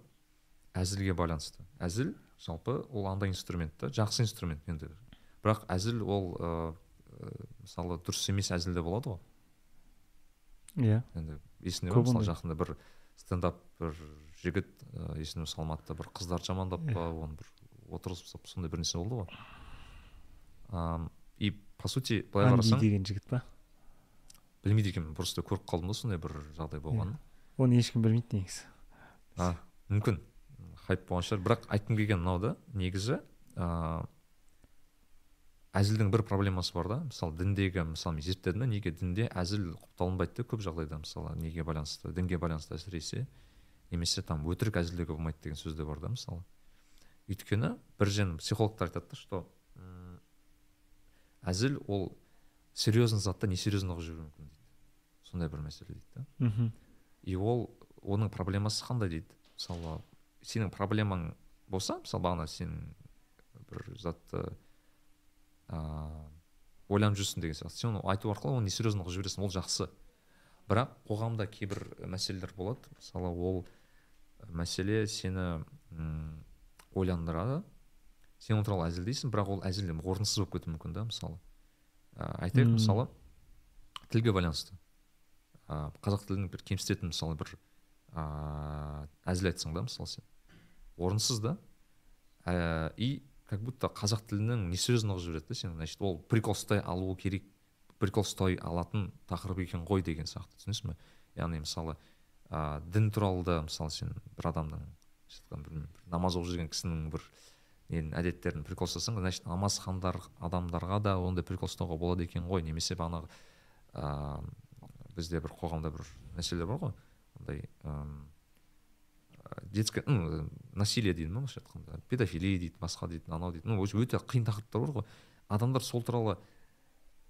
әзілге байланысты. Әзіл жалпы ол андай инструмент та жақсы инструмент енді бірақ әзіл ол ыыы мысалы дұрыс емес әзіл де болады ғой. Иә. Енді есімде бар мысалы жақында бір стендап бір жігіт ыыы есіме салмады бір қыздарды жамандап Иә. па оны бір отырғызып сондай бір нәрсе болды ғой. Ам, и по сути былай қарасаң деген жігіт па? Білмейді екенмін просто көріп қалдым да сондай бір жағдай болғанын. Оны ешкім білмейді негізі. А мүмкін хайп болған шығар. Бірақ айтқым келгені мынау да негізі ыыы әзілдің бір проблемасы бар да. Мысалы діндегі мысалы мен зерттедім да неге дінде әзіл құпталынбайды да көп жағдайда. Мысалы неге байланысты дінге байланысты әсіресе немесе там өтірік әзілдеуге болмайды деген сөз де бар да мысалы. Өйткені бір жен психологтар айтады да что әзіл ол серьезный затта несерьезно қылып жіберуі мүмкін дейді. Сондай бір мәселе дейді да. Мхм. И ол оның проблемасы қандай дейді? Мысалы сенің проблемаң болса мысалы бағана сен бір затты ыыы ойланып жүрсің деген сияқты. Сен оны айту арқылы оны несерьезно қылып жібересің ол жақсы. Бірақ қоғамда кейбір мәселелер болады. Мысалы ол мәселе сені м, ойландырады. Сен ол туралы әзілдейсің бірақ ол әзіл орынсыз болып кетуі мүмкін да мысалы. Ә, айтайық мысалы тілге байланысты. Ә, қазақ тілін бір кемсітетін мысалы бір ыыы әзіл айтсаң да мысалы сен орынсыз да. Ә, и как будто қазақ тілінің несерьезно қылып жібереді да сені значит ол прикол ұстай алуы керек прикол ұстай алатын тақырып екен ғой деген сияқты түсінесің бе? Яғни мысалы ә, дін туралы да мысалы сен бір адамның білмеймін намаз оқып жүрген кісінің бір ненің әдеттерін прикол ұстасаң значит намазхандар адамдарға да ондай прикол ұстауға болады екен ғой. Немесе бағанағы ыыы бізде бір қоғамда бір мәселелер бар ғой. Ә, детское ну насилие дейді ма орысша айтқанда педофилия дейді басқа дейді анау дейді ну өте қиын тақырыптар бар ғой. Адамдар сол туралы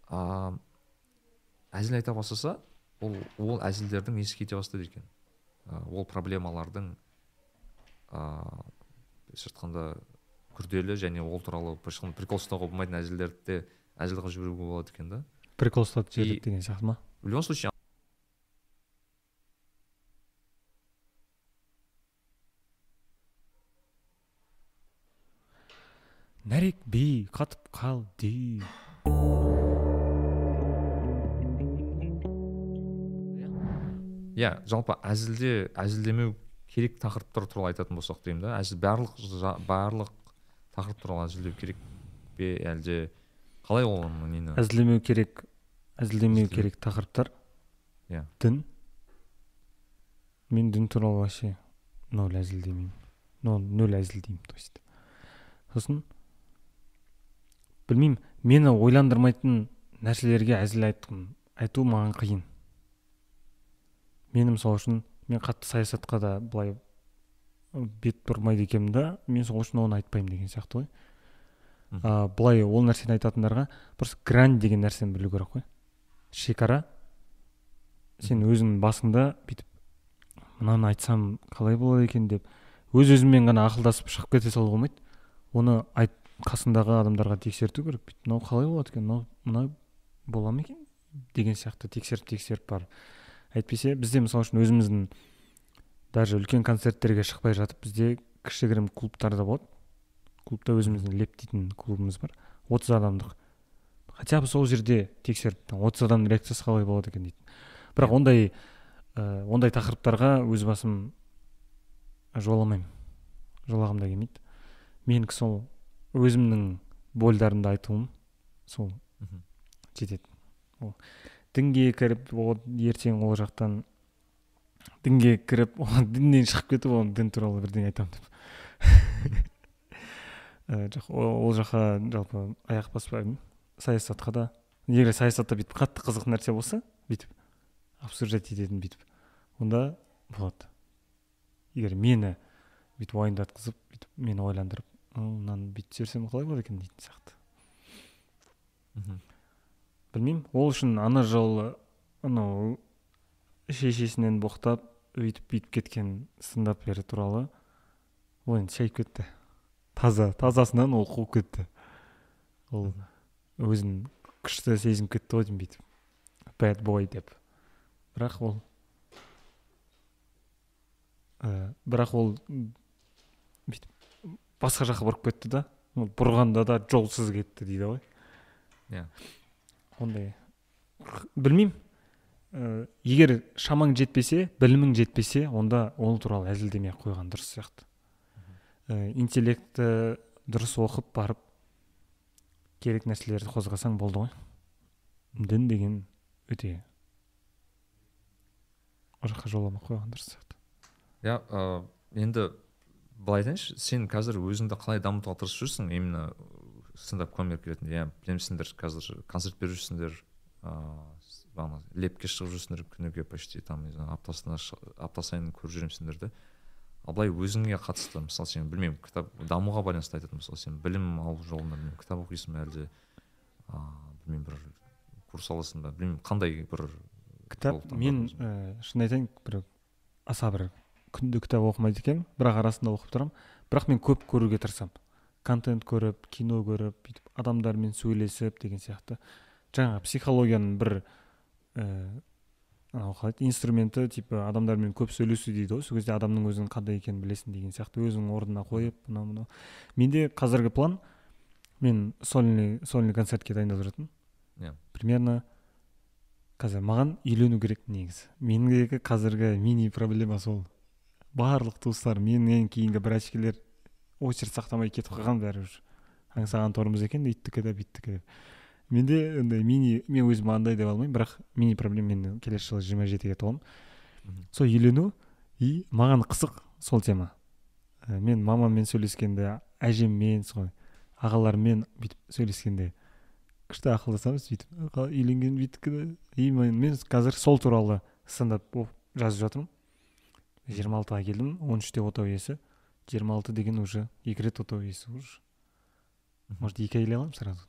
ыыы әзіл айта бастаса ол ол әзілдердің несі кете бастайды екен. Ол проблемалардың ыыы былайша айтқанда күрделі және ол туралы былайша айтқанда прикол ұстауға болмайтын әзілдерді де әзіл қылып жіберуге болады екен да. Прикол ұстатып жібереді деген сияқты ма? в любом случае нәрек би қатып қалды иә жалпы әзілде әзілдемеу керек тақырыптар туралы айтатын болсақ деймін да. Әзіл барлық барлық тақырып туралы әзілдеу керек пе әлде қалай ол нені? Әзілдемеу керек әзілдемеу керек тақырыптар. Иә. дін. Мен дін туралы вообще ноль әзілдемеймін. Ноль әзілдеймін то есть. Сосын білмеймін. Мені ойландырмайтын нәрселерге әзіл айтқым айту маған қиын. Мені мысалы үшін мен қатты саясатқа да былай бет бұрмайды екенмін да. Мен сол үшін оны айтпаймын деген сияқты ғой. А былай ол нәрсені айтатындарға просто грань деген нәрсені білу керек қой. Шекара. Сен өзіңнің басыңда бүйтіп мынаны айтсам қалай болады екен? деп өз өзіңмен ғана ақылдасып шығып кете салуға болмайды. Оны айт қасыңдағы адамдарға тексерту керек. Бүйтіп мынау қалай болады екен? Мынау мынау бола ма екен? деген сияқты тексеріп тексеріп барып әйтпесе бізде мысалы үшін өзіміздің даже үлкен концерттерге шықпай жатып бізде кішігірім клубтарда болады. Клубта өзіміздің леп дейтін клубымыз бар. отыз адамдық. Хотя бы сол жерде тексеріп отыз адамның реакциясы қалай болады екен дейді. Бірақ ондай ә, ондай тақырыптарға өз басым жоламаймын жолағым да келмейді. Менікі сол өзімнің больдарымды айтуым сол жетеді. Ол дінге кіріп ол ертең ол жақтан дінге кіріп ол діннен шығып кетіп оны дін туралы бірдеңе айтамын деп. Ә, жоқ ол ол жаққа жалпы аяқ баспаймын. Саясатқа да. Егер саясатта бүйтіп қатты қызық нәрсе болса бүйтіп обсуждать ететін бүйтіп онда болады. Егер мені бүйтіп уайымдатқызып бүйтіп мені ойландырып «М, мынаны бүйтіп жіберсем қалай болады екен дейтін сияқты. Білмеймін. Ол үшін ана жолы анау шешесінен боқтап өйтіп бүйтіп кеткен стендапер туралы ол енді шайып кетті. Таза тазасынан ол қуып кетті. Ол өзін күшті сезініп кетті ғой деймін бүйтіп. Бэд бой деп. Бірақ ол ә, бірақ ол бүйтіп басқа жаққа бұрып кетті да. Бұрғанда да жолсыз кетті дейді ғой. Иә. ондай. Білмеймін. Ә, егер шамаң жетпесе білімің жетпесе онда ол туралы әзілдемей ақ қойған дұрыс сияқты. Ә, интеллектті дұрыс оқып барып керек нәрселерді қозғасаң болды ғой. Дін деген өте ол жаққа жоламай ақ қойған дұрыс сияқты. Иә ә, енді былай айтайыншы сен қазір өзіңді қалай дамытуға тырысып жүрсің? Именно стендап комик ретінде иә білемісіңдер қазір концерт беріп жүрсіңдер ыыы бағана лепке шығып жүрсіңдер күніге почти там не знаю аптасына апта сайын көріп жүремісіңдер да ал былай өзіңе қатысты мысалы сен білмеймін кітап дамуға байланысты айтатын мысалы сен білім алу жолында білмеймін кітап оқисың ба әлде? Ыыы білмеймін бір курс аласың ба білмеймін қандай бір кітап мен өзің? ә, шын айтайын бір аса бір күнде кітап оқымайды екенмін бірақ арасында оқып тұрамын. Бірақ мен көп көруге тырысамын. Контент көріп кино көріп бүйтіп адамдармен сөйлесіп деген сияқты. Жаңа психологияның бір ііі анау қалай инструменті типа адамдармен көп сөйлесу дейді ғой. Сол кезде адамның өзінің қандай екенін білесің деген сияқты. Өзіңнің орнына қойып мынау мынау. Менде қазіргі план мен сольный сольный концертке дайындалып жатырмын. Иә. примерно қазір маған үйлену керек негізі. Мендегі қазіргі мини проблема сол барлық туыстар менен кейінгі братишкалер очередь сақтамай кетіп қалған бәрі уже. Аңсаған торымыз екен үйттікі де бүйттікі де менде андай мини мен өзім андай деп алмаймын бірақ мини проблема мен келесі жылы жиырма жетіге толамын сол үйлену и маған қызық сол тема. Ә, мен мамаммен сөйлескенде әжеммен солай ағаларыммен бүйтіп сөйлескенде күшті ақылдасамыз бүйтіп үйленген бүйттікі де и мен, мен қазір сол туралы стендап жазып жатырмын. Жиырма алтыға келдім. он үште отау иесі. жиырма алты деген уже екі рет отау иесі уже. Может екі әйел аламын сразу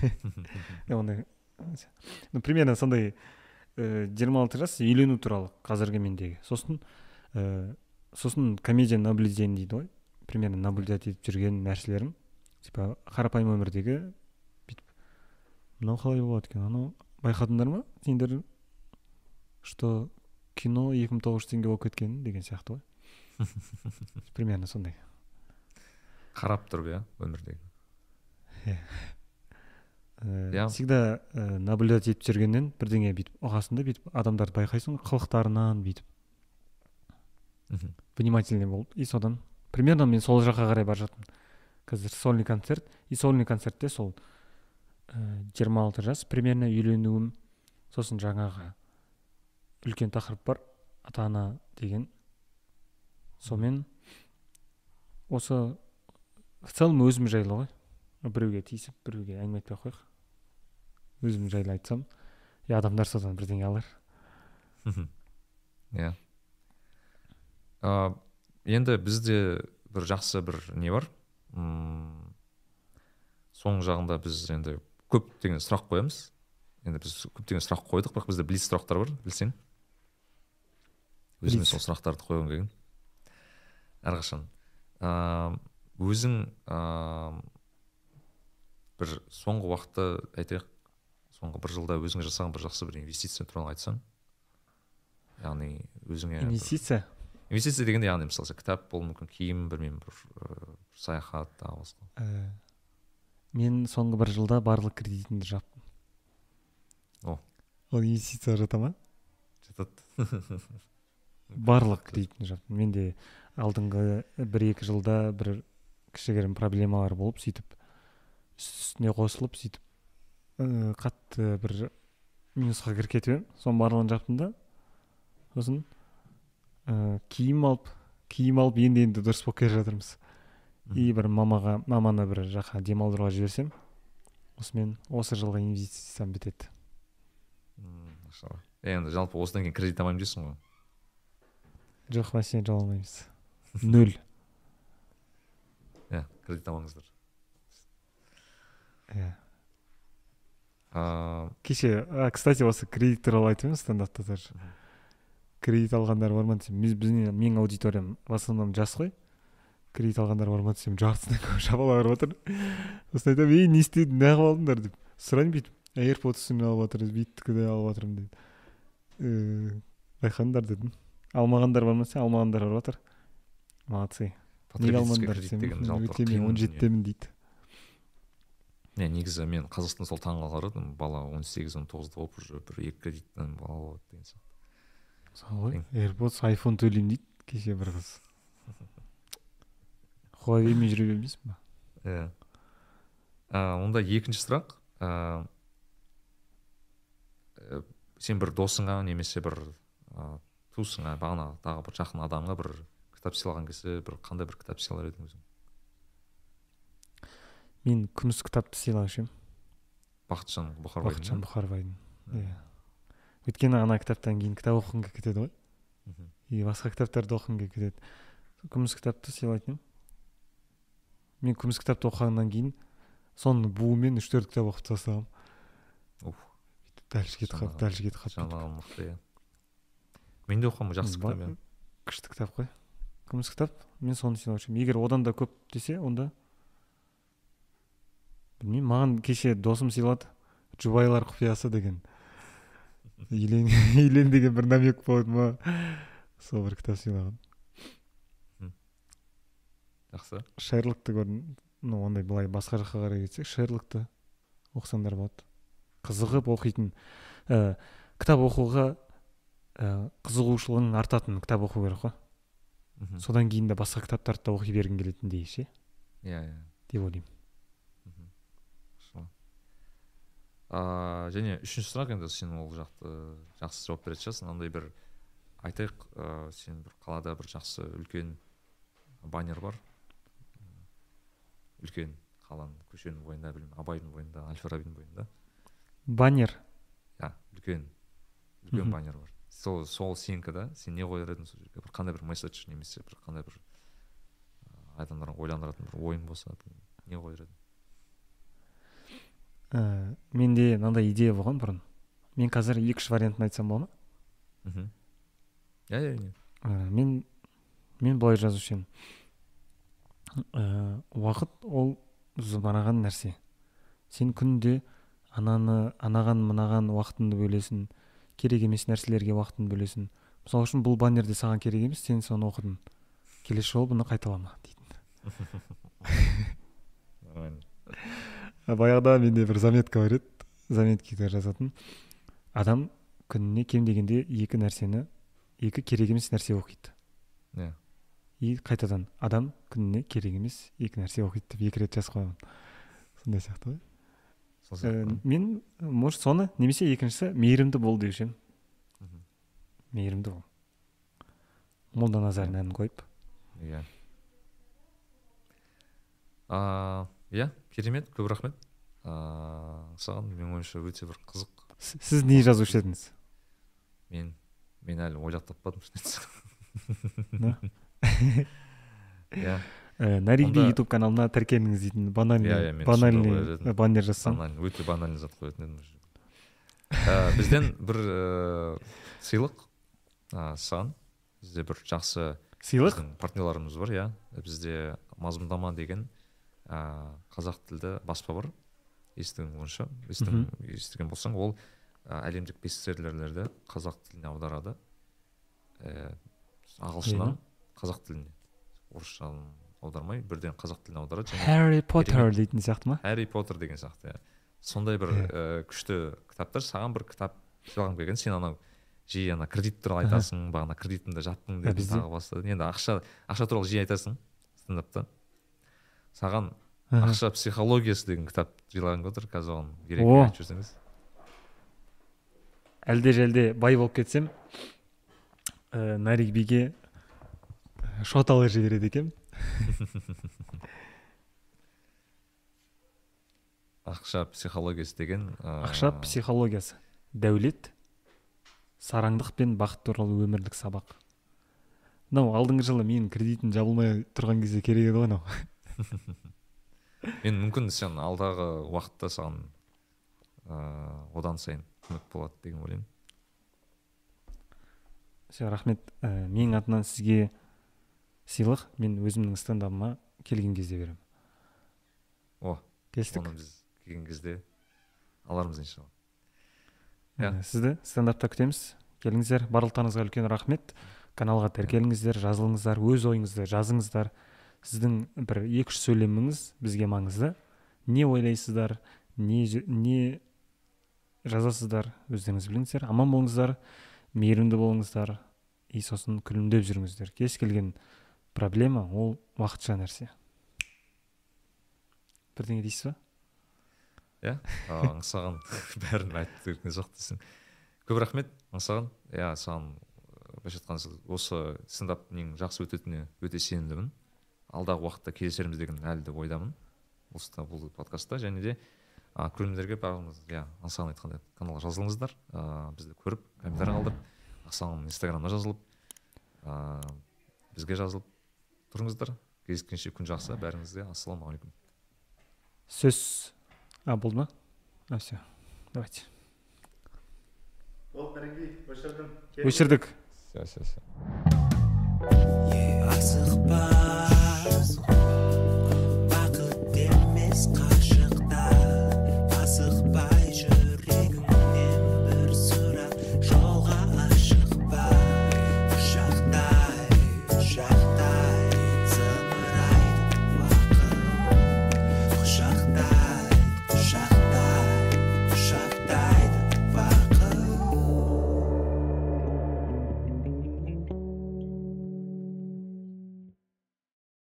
ондай ну примерно сондай жиырма алты жас үйлену туралы қазіргі мендегі. Сосын ә, сосын комедия наблюдение дейді ғой. Примерно наблюдать етіп жүрген нәрселерім. Типа қарапайым өмірдегі бүйтіп. Мынау қалай болады екен? Анау байқадыңдар ма? Сендер что кино екі мың тоғыз жүз теңге болып кеткен деген сияқты ғой. Примерно сондай. Қарап тұрып иә өмірдегі. Иә. всегда ә, наблюдать етіп жүргеннен бірдеңе бүйтіп ұғасың да бүйтіп адамдарды байқайсың ғой қылықтарынан бүйтіп. Внимательный болып и содан примерно мен сол жаққа қарай бара жатырмын қазір сольный концерт и сольный концертте сол жиырма алты жас примерно үйленуім сосын жаңағы үлкен тақырып бар ата ана деген. Сонымен осы в целом өзім жайлы ғой. Біреуге тиісіп біреуге әңгіме айтпай ақ қояйық. Өзім жайлы айтсам и адамдар содан бірдеңе алар. Иә. Енді бізде бір жақсы бір не бар? М, соңғы жағында біз енді көптеген сұрақ қоямыз. Енді біз көптеген сұрақ қойдық бірақ бізде блиц сұрақтар бар білсең. Өзіме сол сұрақтарды қойғым келген. Әрқашан. Ыыы өзің ыыы бір соңғы уақытта айтайық соңғы бір жылда өзіңе жасаған бір жақсы бір инвестиция туралы айтсаң яғни өзіңе инвестиция? Инвестиция дегенде яғни мысалы кітап болуы мүмкін киім білмеймін бір ыыы, саяхат тағы басқа. Ә, мен соңғы бір жылда барлық кредитімді жаптым. О. ол инвестицияға жата ма? Жатады. барлық кредитімді жаптым менде алдыңғы бір екі жылда бір кішігірім проблемалар болып сөйтіп үст үстіне қосылып сөйтіп ыыы, қатты бір минусқа кіріп кетіп едім соның барлығын жаптым да. Сосын ыыы, киім алып киім алып енді енді дұрыс болып келе жатырмыз. И бір мамаға маманы бір жаққа демалдыруға жіберсем осымен осы жылғы инвестициям бітеді. Машалла. Енді жалпы осыдан кейін кредит алмаймын дейсің ғой. Жоқ мәселе жала алмаймыз нөл. Иә кредит алмаңыздар. Иә. Ыыы кеше а, кстати осы кредит туралы айтып едім стендапта тоже Мгм. кредит алғандар бар ма десем менің аудиториям в основном жас қой. Кредит алғандар бар ма десем жартысынан көбі шапалақ ұрып жатыр сосын айтамын ей не істедің неғып алдыңдар? деп. Сұраймын бүйтіп airpods'ымды алып жатырмыз бүйттікі алып жатырмын дейді «Ііі, байқадыңдар дедім. Алмағандар бар ма? Десе алмағандар ұрып жатыр молодцы. Неге алмадыңдар десем? он жетідемін дейді. Не негізі мен қазақстанда сол таңғалдым бала он сегіз он тоғызда болып уже бір екі кредиттен алып алады деген сияқты. Сол ғой airpods айфон төлеймін дейді. Кеше бір қыз. Хуавеймен жүре бермейсің ба? Иә. Онда екінші сұрақ. Ә, ә, сен бір досыңа немесе бір ә, туысыңа бағана тағы бір жақын адамға бір кітап сыйлаған кезде бір қандай бір кітап сыйлар едің өзің? Мен күміс кітапты сыйлаушы едім. Бақытжан бұхарбайдың бақытжан ба? бұхарбайдың иә. Өйткені ана кітаптан кейін кітап оқығым келіп кетеді ғой. И басқа кітаптарды оқығым келіп кетеді. Күміс кітапты сыйлайтын едім. Мен күміс кітапты оқығаннан кейін соның буымен үш төрт кітап оқып тастағанмын уф дальше кетіп қалып дальше кетіп қалып мықты иә. Мен де оқығанмын жақсы кітап иә. Күшті кітап қой. Күміс кітап. Мен соны сыйлаушы едім егер одан да көп десе онда білмеймін маған кеше досым сыйлады. Жұбайлар құпиясы деген. Үйлен үйлен деген бір намек болды ма? Сол бір кітап сыйлаған жақсы. Шерлокты көрдім. Ну ондай былай басқа жаққа қарай кетсек шерлокты оқысаңдар болады. Қызығып оқитын. Ә, кітап оқуға ә, қызығушылығың артатын кітап оқу керек қой. Мхм. содан кейін де басқа кітаптарды да оқи бергің келетіндей ше иә иә. Деп ойлаймын. А және үшінші сұрақ енді сен ол жақты жақсы жауап беретін шығарсың. Андай бір айтайық ә, сен бір қалада бір жақсы үлкен баннер бар. Үлкен қаланың көшенің бойында білмеймін абайдың бойында әл фарабидің бойында. Баннер? Иә үлкен үлкен баннер бар. Сол сол сенікі да сен не қояр едің сол жерге бір қандай бір месседж немесе бір қандай бір адамдарға ойландыратын бір ойың болса не қояр едің ә, менде мынандай идея болған бұрын. Мен қазір екі үш вариантын айтсам бола ма? Мхм. Иә иә не? Ә, мен мен былай жазушы едім. Ә, уақыт ол зымыраған нәрсе. Сен күнде ананы анаған мынаған уақытыңды бөлесің керек емес нәрселерге уақытыңды бөлесің. Мысалы үшін бұл баннерде саған керек емес сен соны оқыдың. Келесі жолы бұны қайталама дейтін. Баяғыда менде бір заметка бар еді. Заметкеге жазатын. Адам күніне кем дегенде екі нәрсені екі керек емес нәрсе оқиды. Иә. И қайтадан адам күніне керек емес екі нәрсе оқиды деп екі рет жазып қойған. Сондай сияқты ғой. Ә, мен может соны немесе екіншісі мейірімді бол деуші едім мейірімді бол. Молда назардың әнін қойып. Иә. А иә керемет көп рахмет. Ыыы саған менің ойымша өте бір қызық. С- сіз не жазушы едіңіз? Мен мен әлі ойлап таппадым шын айтсам иә. Наригби Онда- ютуб каналына тіркеліңіз дейтін банальный банальный едім. баннер жазсаң өте банальный зат қоятын едім. Ә, бізден бір сыйлық саған бізде бір жақсы сыйлық? партнерларымыз бар иә. Бізде мазмұндама деген ә, қазақ тілді баспа бар. Естіген бойынша естіген, болсаң ол әлемдік бестселлерлерді қазақ тіліне аударады. Ә, ағылшыннан қазақ тіліне. Орысшадан аудармай бірден қазақ тіліне аударады және Harry Potter дейтін сияқты ма? Хәрри поттер деген сияқты иә. Сондай бір ә, күшті кітаптар саған бір кітап сыйлағым келген сен анау жиі ана кредит туралы айтасың бағана кредитімді жаптың дедің бізде? тағы басқа енді ақша ақша туралы жиі айтасың стендапта. Саған ақша психологиясы деген кітап жиылған отыр. Қазір оған керек айтып жіберсеңіз әлде жәлде бай болып кетсем ә, наригбиге ә, шот алып жібереді екенмін ақша психологиясы деген ә, ақша психологиясы. Дәулет сараңдық пен бақыт туралы өмірлік сабақ. Мынау алдыңғы жылы менің кредитім жабылмай тұрған кезде керек еді ғой анау мен мүмкін сен алдағы уақытта саған ә, одан сайын көмек болады деген ойлаймын. Все рахмет. Ә, менің атымнан сізге сыйлық мен өзімнің стендабыма келген кезде беремін. О келістік? оны біз келген кезде алармыз иншалла. Иә. Сізді стендапта күтеміз. Келіңіздер барлықтарыңызға үлкен рахмет. Каналға тіркеліңіздер жазылыңыздар өз ойыңызды жазыңыздар. Сіздің бір екі үш сөйлеміңіз бізге маңызды. Не ойлайсыздар не не жазасыздар өздеріңіз біліңіздер. Аман болыңыздар мейірімді болыңыздар. И сосын күлімдеп жүріңіздер. Кез келген проблема ол уақытша нәрсе. Бірдеңе дейсіз ба? Иә аңсаған бәрін айтып берген жоқ дейсің көп рахмет аңсаған иә саған ә, былайша айтқанда осы стендап нең жақсы өтетініне өте сенімдімін. Алдағы уақытта кездесерміз деген әлі де ойдамын. Осы бұл подкастта және де көрермендерге барлығыңыз иә аңсаған айтқандай каналға жазылыңыздар. Ә, бізді көріп комментарий қалдырып аңсағанның инстаграмына жазылып ә, бізге жазылып. Тұрыңыздар. Кездескенше күн жақсы бәріңізге. Ассалаумағалейкум. Сөз. А болды ма? А все. Давайте. Болды өшірдім. Өшірдік. Все все все. Асықпа